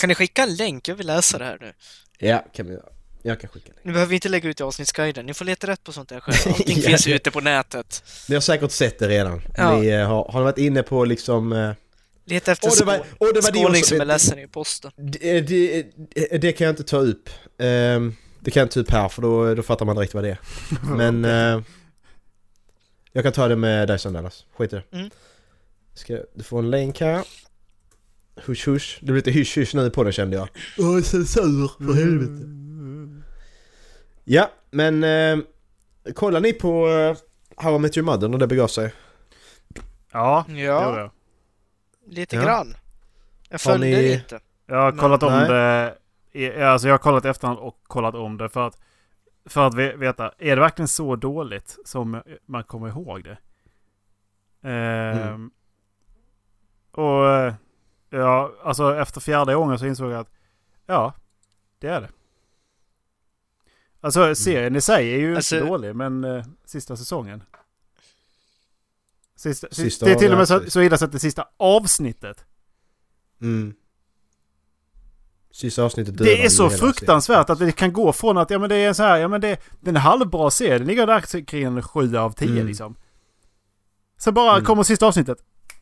Kan ni skicka en länk? Jag vill läsa det här nu. Ja, kan vi göra. Jag kan skicka det. Ni behöver inte lägga ut i avsnittsguiden. Ni får leta rätt på sånt där själva. Allting Ja, finns ja. ute på nätet. Ni har säkert sett det redan. Ja. Ni eh, har, har varit inne på liksom... eh, Leta efter Åh, det var- åh, det var också. som är ledsen i posten. Det, det, det kan jag inte ta upp. Ehm, det kan jag inte ta upp här för då, då fattar man direkt vad det är. Men... eh, jag kan ta det med dig sen Dallas. Skit i det. Mm. Ska, du får en länk här. Hush hush. Det blir lite hysch hysch nu på den kände jag. Åh, censur för helvete. Ja, men... Uh, kollar ni på uh, How I Met Your Mother när det begav sig? Ja, det gjorde Ja, jag. lite Ja. grann. Jag Har följde ni- det inte. Jag har kollat om Nej. det. i- Alltså jag har kollat efterhand och kollat om det för att, för att ve- veta. Är det verkligen så dåligt som man kommer ihåg det? Ehm, Mm. Och eh, ja, alltså efter fjärde gången så insåg jag att ja, det är det. Alltså serien i sig är ju Alltså- inte dålig, men eh, sista säsongen. Sista, Sista det är till och med så, så illa så att det sista avsnittet. Mm. Sista avsnittet Det är så fruktansvärt att det kan gå från att ja men det är så här, ja men det, det är en halvbra serie, den ligger där kring en 7 av 10 Mm. liksom. Så bara Mm. kommer sista avsnittet.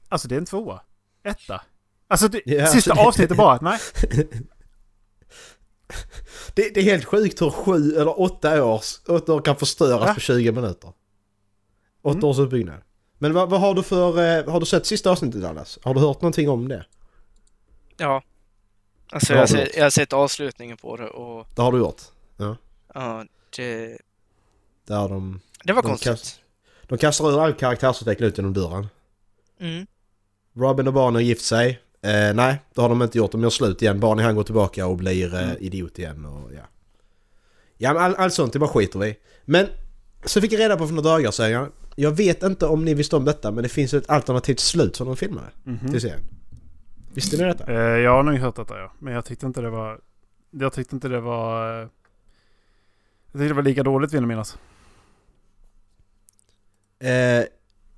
Alltså det är en tvåa. Etta. Alltså det, Ja, sista alltså det- avsnittet bara, nej. Det, det är helt sjukt hur sju eller åtta års, åtta år kan förstöras Ja. på 20 minuter. Åtta Mm. års uppbyggnad. Men vad, vad har du för, eh, har du sett sista avsnittet Dallas? Har du hört någonting om det? Ja. Alltså jag har jag har sett avslutningen på det och Det har du gjort? ja, det, Där de, det var De konstigt. kast- de kastar ur all karaktärsutveckling ut genom dörren. Mm. Robin och barnen har gift sig. Eh, nej, det har de inte gjort. De gör slut igen. Barney han går tillbaka och blir eh, idiot igen och ja. Ja men all, allt sånt, det bara skiter vi. Men så fick jag reda på för några dagar sedan. Jag, jag vet inte om ni visste om detta men det finns ett alternativt slut som de filmade Mhm. till serien. Visste ni detta? Eh, jag har nog hört detta ja. Men jag tyckte inte det var... Jag tyckte inte det var... eh, Jag tyckte det var lika dåligt vill jag minnas. Eh,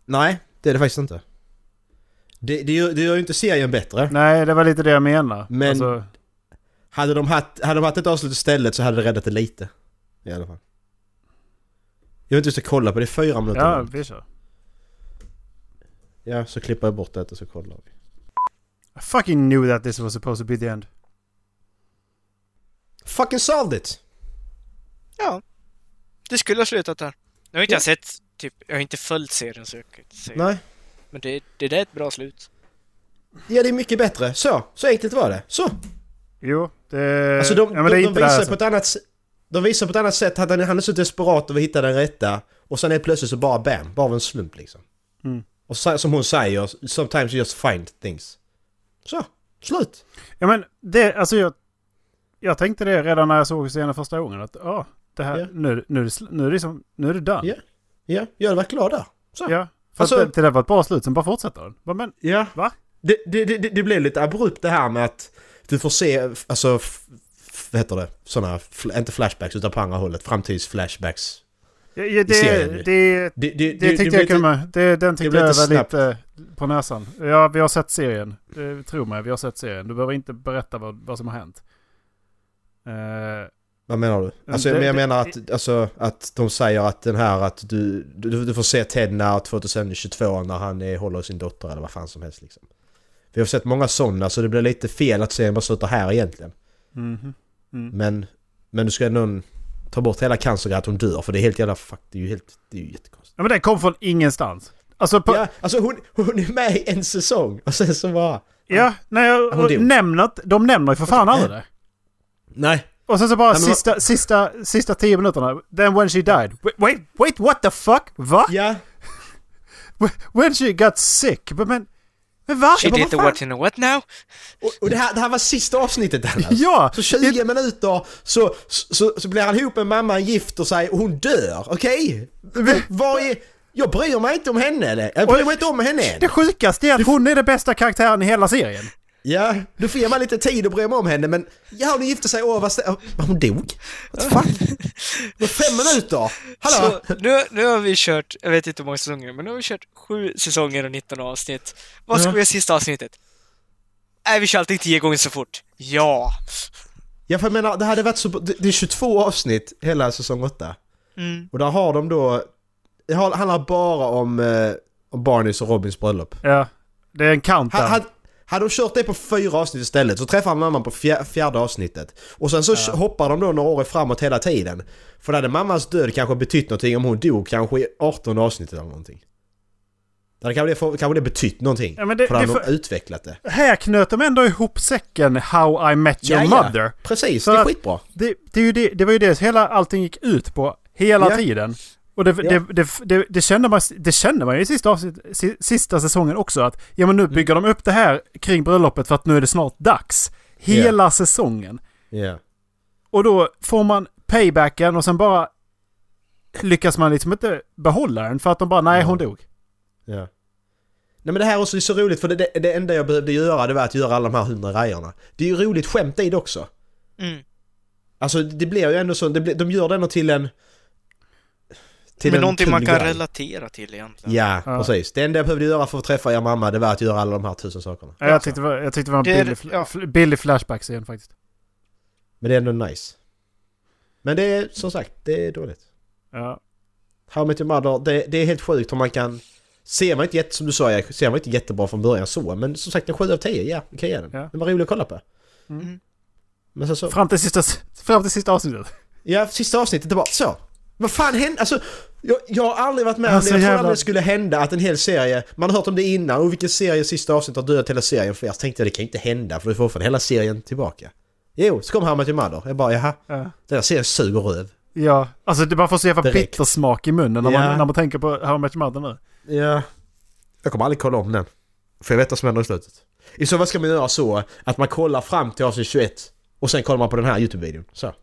nej, det är det faktiskt inte. Det, det, gör, det gör ju inte serien bättre. Nej, det var lite det jag menar. Men- Alltså, Hade de, haft, hade de haft ett avslut istället så hade det räddat det lite. I alla fall. Jag vet inte hur jag ska kolla på det, är fyra minuter ja, vi kör. Ja, så klipper jag bort det och så kollar vi. I fucking knew that this was supposed to be the end. Fucking solved it! Ja. Det skulle ha slutat där. Nu har inte jag sett, typ, jag har inte följt serien så jag kan inte säga. Nej. Men det, det där är ett bra slut. Ja, det är mycket bättre. Så, så enkelt var det. Så! Jo, det... Alltså de, ja, men det är de, de inte det här visar som- på ett annat sätt. De visar på ett annat sätt att han, han är så desperat över att hitta den rätta. Och sen är plötsligt så bara bam, bara av en slump liksom. Mm. Och så, som hon säger, sometimes you just find things. Så, slut! Ja men det, alltså jag... Jag tänkte det redan när jag såg scenen första gången. Att ja, det här, Ja. nu, nu, är nu är det liksom, nu är det done. Ja. Ja, jag var glad där. Så. Ja. För Alltså- att det, det var ett bra slut, sen bara fortsätter den. Bara, Men Ja. Va? Det, det, det, det blev lite abrupt det här med att du får se, alltså, vad heter det, sådana, inte flashbacks utan på andra hållet, framtidsflashbacks. ja, ja, det, serien det, det, Det, det, tyckte jag kunde. Det, den tyckte jag var lite på näsan. Ja, vi har sett serien. Eh, Tro mig, vi har sett serien. Du behöver inte berätta vad, vad som har hänt. Eh, Vad menar du? Alltså Det- jag, jag menar att, alltså, att de säger att den här att du, du, du får se Ted när 2022 när han är, håller sin dotter eller vad fan som helst liksom. Vi har sett många sådana så det blir lite fel att serien bara slutar här egentligen. mhm. Mm. Men, men du ska någon ta bort hela cancern att hon dör för det är helt jävla fuck, det är ju helt, det är ju jättekonstigt. Ja men det kom från ingenstans. Alltså på, Ja, alltså hon, hon är med i en säsong och sen så bara... Ja, nej, dog. nämner, de nämner ju för fan aldrig det. Nej. Och sen så bara Nej, men vad- sista, sista, sista tio minuterna. Then when she died. Wait, wait, wait what the fuck? Va? Ja. When she got sick? Men, men, men va? She bara, did the what in a what now? Och, och det, här, det här var sista avsnittet Dallas. Ja! Så 20 minuter så, så, så blir han ihop med mamman, gifter sig och hon dör. Okej? Okay? Vad är... Jag bryr mig inte om henne eller? Jag bryr mig inte om henne än. Det sjukaste är att hon är den bästa karaktären i hela serien. Ja, du får ge mig lite tid att bry mig om henne men... Ja, hon gifte sig, vad... åh, Hon dog? Det var fem minuter! Hallå? Så nu, nu har vi kört, jag vet inte hur många säsonger, men nu har vi kört sju säsonger och 19 avsnitt. Vad ska Ja. vi göra sista avsnittet? Nej, vi kör allting tio gånger så fort. Ja! Ja, för jag menar, det hade varit så... Det är 22 avsnitt hela säsong 8. Mm. Och där har de då... Det har- handlar bara om, eh, om Barneys och Robins bröllop. Ja. Det är en countdown. Ha- Hade, hade de kört det på fyra avsnitt istället så träffar mamman på fjär, fjärde avsnittet. Och sen så hoppar de då några år framåt hela tiden. För då hade mammans död kanske betytt någonting om hon dog kanske i 18 avsnittet eller någonting. Då hade kanske det, kanske det betytt någonting. Ja, det- för det de får- utvecklat det. Här knöt de ändå ihop säcken How I Met Your Ja, ja. Mother. Precis, För det är att- skitbra. Det, det, det var ju det hela allting gick ut på. Hela Ja. tiden. Och det, Ja. det, det, det, det, kände man, det kände man ju i sista, sista säsongen också. Att ja men nu Mm. bygger de upp det här kring bröllopet för att nu är det snart dags. Hela säsongen. Ja. Och då får man paybacken och sen bara lyckas man liksom inte behålla den för att de bara nej hon dog. Ja. Nej men det här är också så roligt för det, det, det enda jag behövde göra det var att göra alla de här hundra grejerna. Det är ju roligt skämt i det också. Mm. Alltså det blir ju ändå så, det blir, de gör det ändå till en... Till Men en någonting man kan grej. relatera till egentligen. Ja, Ja. precis. Det enda jag behövde göra för att träffa er mamma det var att göra alla de här tusen sakerna. Ja, jag, tyckte det var, jag tyckte det var en Det billig, ja. billig flashback igen faktiskt. Men det är ändå nice. Men det är som sagt, det är dåligt. Ja. How Met Your Mother, det, det är helt sjukt hur man kan... Ser man inte jätte, som du sa, Erik, ser man inte jättebra från början så, men som sagt en 7 av 10, ja, vi kan ge den. Ja. Den var rolig att kolla på. Mm. Men sen så... Fram, till sista, fram till sista avsnittet. Ja, sista avsnittet, det var så. Vad fan hände? Alltså, jag, jag har aldrig varit med om Alltså, det. Jag jävla- aldrig det skulle hända att en hel serie... Man har hört om det innan och vilken serie sista avsnittet har dödat hela serien för. Jag tänkte det kan inte hända för du får fortfarande hela serien tillbaka. Jo, så kom How Your Mother. Jag bara jaha, Ja. den här serien suger röv. Ja, alltså det man får se för Direkt. bittersmak i munnen när, Ja. man, när man tänker på How Your Mother nu. Ja. Jag kommer aldrig kolla om den. För jag vet vad som händer i slutet. I så fall ska man göra så att man kollar fram till avsnitt 21 och sen kollar man på den här YouTube-videon. Så.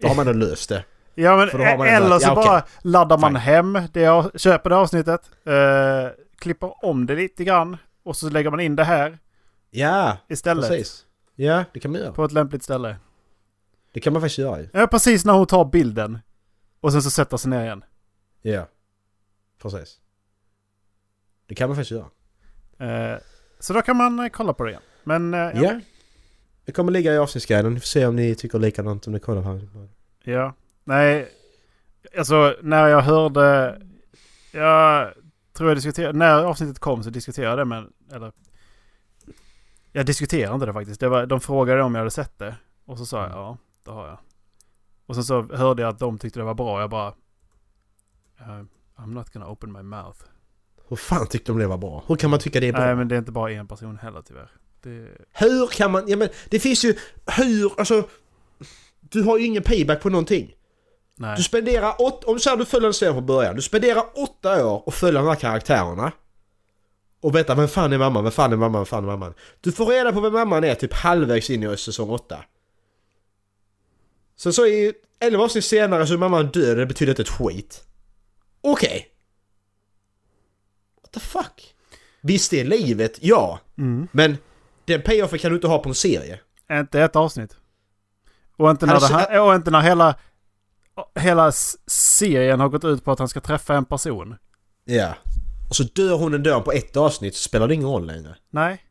Då har man ändå löst det. Ja men eller så ja, bara laddar man Fine. hem det, av- köper det avsnittet, eh, klipper om det lite grann och så lägger man in det här Ja, istället. precis. Ja, det kan man göra. På ett lämpligt ställe. Det kan man faktiskt göra ju. Ja, precis när hon tar bilden. Och sen så sätter sig ner igen. Ja. Precis. Det kan man faktiskt göra. Eh, så då kan man eh, kolla på det igen. Men eh, Ja. ja. Det kommer ligga i avsnittsguiden. Vi får se om ni tycker likadant om ni kollar det. ja. Nej. Alltså när jag hörde... Jag tror jag diskuterade... När avsnittet kom så diskuterade jag det med... Eller... Jag diskuterade inte det faktiskt. Det var, de frågade om jag hade sett det. Och så sa jag ja, det har jag. Och sen så hörde jag att de tyckte det var bra. Jag bara... eh, I'm not gonna open my mouth. Hur fan tyckte de det var bra? Hur kan man tycka det är bra? Nej men det är inte bara en person heller tyvärr. Det, Hur kan man... Ja men det finns ju... Hur... Alltså... Du har ju ingen payback på någonting. Nej. Du spenderar åt, om säger att du följer en serie från början. Du spenderar åtta år och följer de här karaktärerna. Och veta vem fan är mamman, vem fan är mamman, vem fan är mamman. Du får reda på vem mamman är typ halvvägs in i säsong åtta. Sen så i 11 avsnitt senare så är mamman död det betyder inte ett skit. Okej. What the fuck? Visst det är livet, ja. Mm. Men den payoffen kan du inte ha på en serie. Inte ett avsnitt. Och inte när, Alltså, det här, och inte när hela, hela serien har gått ut på att han ska träffa en person. Ja. Och så dör hon dörr på ett avsnitt så spelar det ingen roll längre. Nej.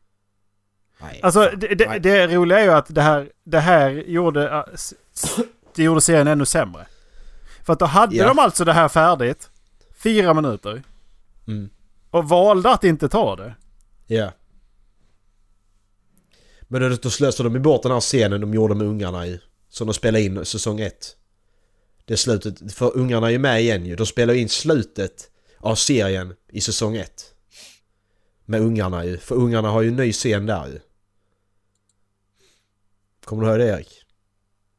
Nej. Alltså det, det, det roliga är ju att det här, det här gjorde, äh, det gjorde serien ännu sämre. För att då hade Ja. de alltså det här färdigt. Fyra minuter. Mm. Och valde att inte ta det. Ja. Men då, då slösade de bort den här scenen de gjorde med ungarna i. Som de spelade in säsong 1. Det slutet, för ungarna är ju med igen ju. De spelar in slutet av serien i säsong 1. Med ungarna ju. För ungarna har ju en ny scen där ju. Kommer du ihåg det Erik?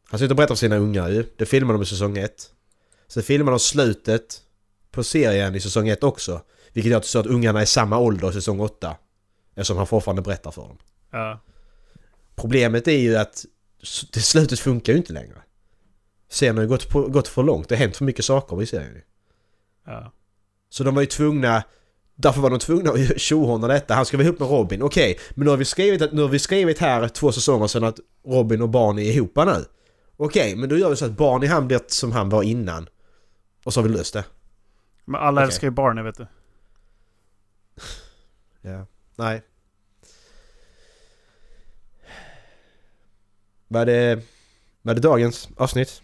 Han sitter och berättar för sina ungar ju. Det filmar de i säsong 1. Sen filmar de slutet på serien i säsong 1 också. Vilket gör att så att ungarna är samma ålder i säsong 8. Eftersom han fortfarande berättar för dem. Ja. Problemet är ju att det slutet funkar ju inte längre. Serien har ju gått, på, gått för långt. Det har hänt för mycket saker i serien. ju. ja. Så de var ju tvungna... Därför var de tvungna att tjohorna detta. Han ska vara ihop med Robin. Okej, men nu har vi skrivit, att, nu har vi skrivit här två säsonger sedan att Robin och Barney är ihop nu. Okej, men då gör vi så att Barney han blir som han var innan. Och så har vi löst det. Men alla Okej. älskar ju Barney vet du. Ja. Nej. Var det... Var det dagens avsnitt?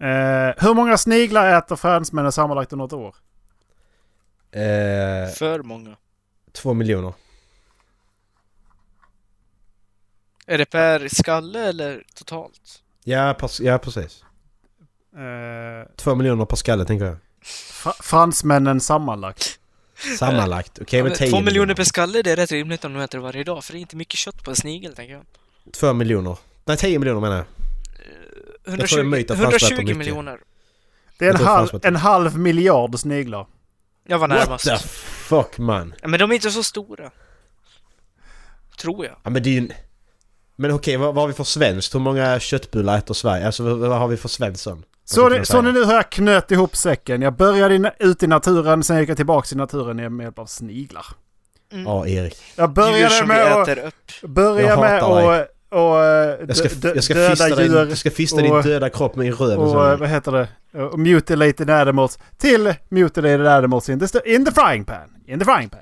Eh, hur många sniglar äter fransmännen sammanlagt under ett år? Eh, För många. två miljoner. Är det per skalle eller totalt? Ja, ja precis. Eh, Två miljoner per skalle tänker jag. fra- fransmännen sammanlagt. Sammanlagt. Okej, Ja, men men 10 två miljoner per skalle, det är rätt rimligt om de äter varje dag. För det är inte mycket kött på en snigel, tänker jag. Två miljoner. Nej, 10 miljoner menar jag. Tror det är 120, myt att fransmän äter 120 mycket. miljoner. Det är en halv, en halv miljard sniglar. Jag var What närmast. the fuck man? Ja, men de är inte så stora. Tror jag. Ja men det är ju... en- Men okej, vad, vad har vi för svenskt? Hur många köttbullar äter Sverige? Alltså vad, vad har vi för svenskt sån? Så, kan så ni nu har jag knöt ihop säcken. Jag började in, ut i naturen, sen gick jag tillbaka till naturen med hjälp av sniglar. Mm. Ja, Erik. Jag började med att, börja med att och, eh, Jag ska, jag ska döda fista, din, djur jag ska fista din och- döda kropp med din röv. och och eh, vad heter det? Och mutilated animals till mutilated animals in the, in the frying pan. In the frying pan.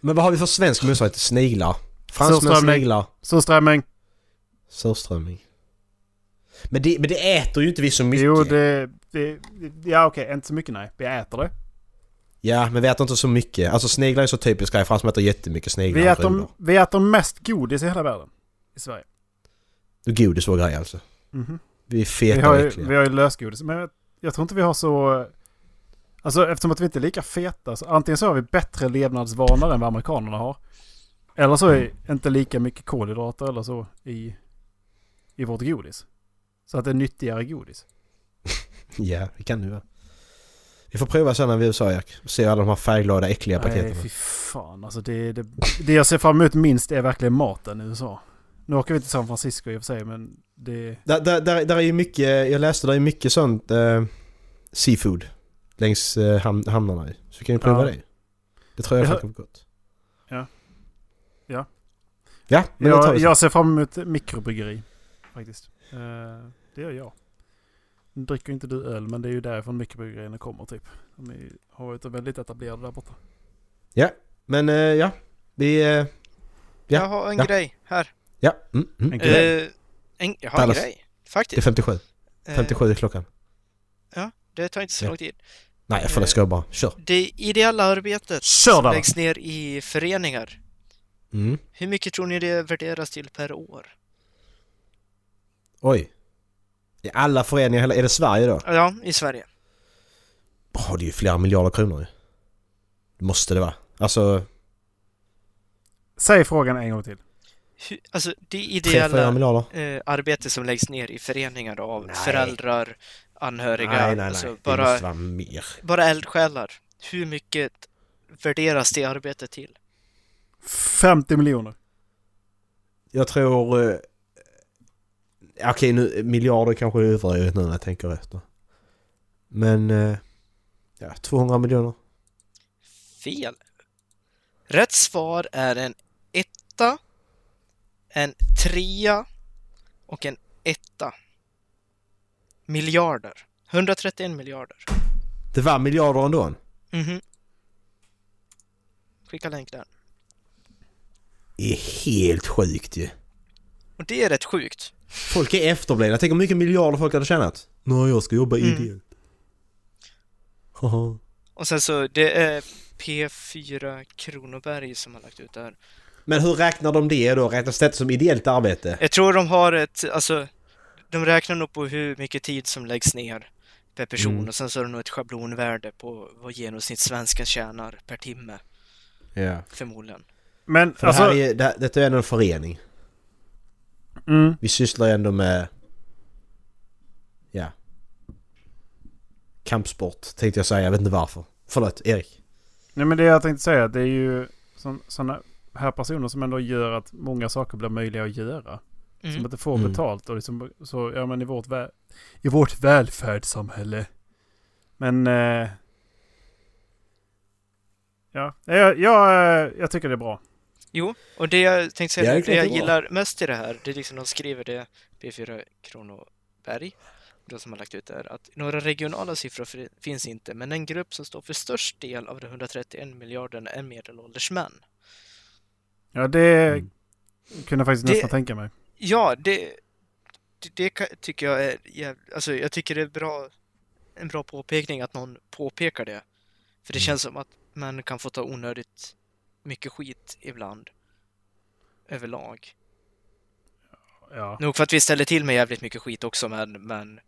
Men vad har vi för svensk motsvarighet till sniglar? Fransmän sniglar. Surströmming. Surströmming. Men det, men det äter ju inte vi så mycket. Jo, det... det ja, okej. Inte så mycket nej. Vi äter det. Ja, men vi äter inte så mycket. Alltså sniglar är så typiskt grej. Fransmän äter jättemycket sniglar. Vi äter, vi äter mest godis i hela världen. I Sverige. Det är godis vår grej alltså. Mhm. Vi är Vi feta har, och ju, vi har ju lösgodis. Men jag, jag tror inte vi har så... Alltså eftersom att vi inte är lika feta. Så antingen så har vi bättre levnadsvanor än vad amerikanerna har. Eller så är inte lika mycket kolhydrater eller så i, i vårt godis. Så att det är nyttigare godis. Ja, det kan det vara. Vi får prova sen när vi är i USA Jack. Se alla de här färgglada äckliga Nej, paketen. fy fan. Alltså det, det, det jag ser fram emot minst är verkligen maten i USA. Nu åker vi till San Francisco i och för sig men det... Där, där, där, där är ju mycket, jag läste där är mycket sånt eh, seafood längs eh, ham, hamnarna. Så kan ni prova Ja. det. Det tror jag Jag- faktiskt kommer gott. Ja. Ja. Ja, men det tar Jag, vi sen. jag ser fram emot mikrobryggeri. Faktiskt. Eh, det gör jag. Nu dricker inte du öl men det är ju därifrån mikrobryggerierna kommer typ. De är, har varit väldigt etablerade där borta. Men eh, ja, vi... Eh, Ja, Jag har en ja. grej här. Ja, mm, mm. En grej. Eh, en, jag har en grej. Det är Faktiskt. 57. Eh, 57 är klockan. det tar inte så Ja. lång tid. Nej, jag får det ska jag bara. Kör. Det ideella arbetet Kör läggs ner i föreningar. Mm. Hur mycket tror ni det värderas till per år? Oj. I alla föreningar, är det Sverige då? Ja, i Sverige. Åh, det är ju flera miljarder kronor ju. Det måste det vara. Alltså, Säg frågan en gång till. Hur, alltså det 3-4 ideella eh, arbete som läggs ner i föreningar av Nej. föräldrar, anhöriga, Nej, nej, nej. Alltså bara, bara eldsjälar. Hur mycket värderas det arbetet till? 50 miljoner. Jag tror... Eh, Okej, nu miljarder kanske är överdrivet nu när jag tänker efter. Men... Eh, ja, 200 miljoner. Fel. Rätt svar är en etta, en trea och en etta. Miljarder. 131 miljarder. Det var miljarder ändå. Mhm. Skicka länk där. Det är helt sjukt ju. Och det är rätt sjukt. Folk är efterblivna. Tänk hur mycket miljarder folk hade tjänat. Nej, jag ska jobba Mm. ideellt. Haha. Och sen så, det är P4 Kronoberg som har lagt ut det här. Men hur räknar de det då? Räknas det som ideellt arbete? Jag tror de har ett, alltså, de räknar nog på hur mycket tid som läggs ner per person Mm. och sen så är det nog ett schablonvärde på vad genomsnittssvensken tjänar per timme, Ja. förmodligen. Men För alltså... det här är, det, detta är ändå en förening. Mm, Vi sysslar ju ändå med... Ja. Kampsport tänkte jag säga, jag vet inte varför. Förlåt, Erik. nej men det jag tänkte säga det är ju sådana här personer som ändå gör att många saker blir möjliga att göra. Som Mm. inte får Mm. betalt och liksom, så, ja men i vårt, vä- i vårt välfärdssamhälle Men... Eh, ja, jag, jag, eh, jag tycker det är bra. Jo, och det jag tänkte säga, Ja, det det, jag gillar mest i det här, det är liksom de skriver det, P4 Kronoberg, de som har lagt ut det här, att några regionala siffror fi- finns inte, men en grupp som står för störst del av de 131 miljarderna är medelålders män. Ja, det Mm. kunde jag faktiskt Det- nästan tänka mig. Ja, det, det, det tycker jag är jäv... Alltså, jag tycker det är bra, en bra påpekning att någon påpekar det. För det Mm. känns som att man kan få ta onödigt mycket skit ibland. Överlag. Ja, Nog för att vi ställer till med jävligt mycket skit också, men, men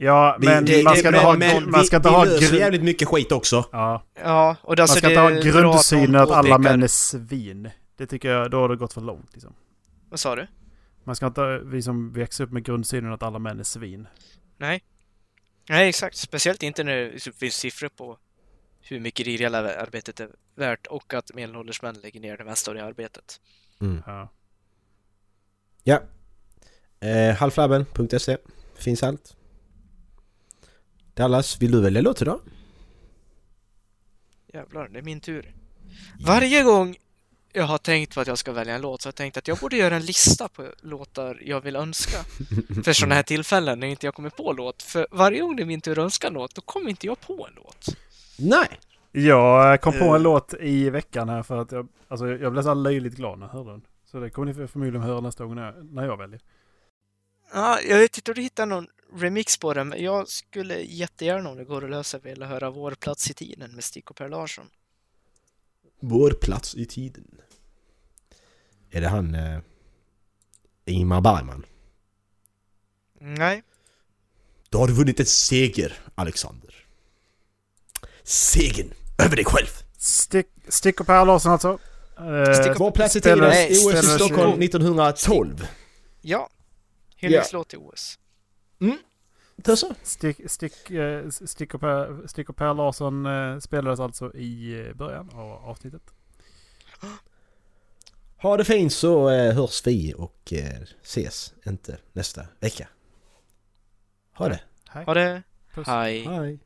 ja Vi- men det- man det- ska inte men- ha, men man vi- ska inte vi ha löser grund... jävligt mycket skit också. Ja, ja, och alltså man ska det inte ha grundsynen att alla män är svin. Det tycker jag, då har det gått för långt liksom. Vad sa du? Man ska inte, vi som växer upp med grundsynen att alla män är svin. Nej. Nej, exakt. Speciellt inte när det finns siffror på hur mycket det ideella arbetet är värt och att medelålders män lägger ner det mesta av det arbetet. Ja. Ja. Eh, halvflabben.se Finns allt. Dallas, vill du välja låt idag? Jävlar, det är min tur. Varje gång jag har tänkt på att jag ska välja en låt så har jag tänkt att jag borde göra en lista på låtar jag vill önska. För sådana här tillfällen när inte jag kommer på låt. För varje gång det är min tur att önska en låt, då kommer inte jag på en låt. Nej! Jag kom på en Eh. låt i veckan här för att jag, alltså jag blev så löjligt glad när jag hörde den. Så det kommer ni förmodligen höra nästa gång när jag, när jag väljer. Ja, jag vet inte om du hittar någon remix på den, jag skulle jättegärna om det går att lösa vilja höra Vår plats i tiden med Stig och Per Larsson. Vår plats i tiden. Är det han... Eh, Ingmar Bergman? Nej, Då har du vunnit en seger, Alexander. Segern över dig själv! Stick, Stick och Per Larsson alltså. Eh, Vår plats i tiden, OS i Stockholm 1912. ja. Hyllningslåt till OS. Tusse? Stick, stick, eh, stick, och per, stick och Per Larsson eh, spelades alltså i eh, början av avsnittet. Ha det fint så hörs vi och ses inte nästa vecka. Ha det! Hej. Ha det! Puss. Hej! Hej!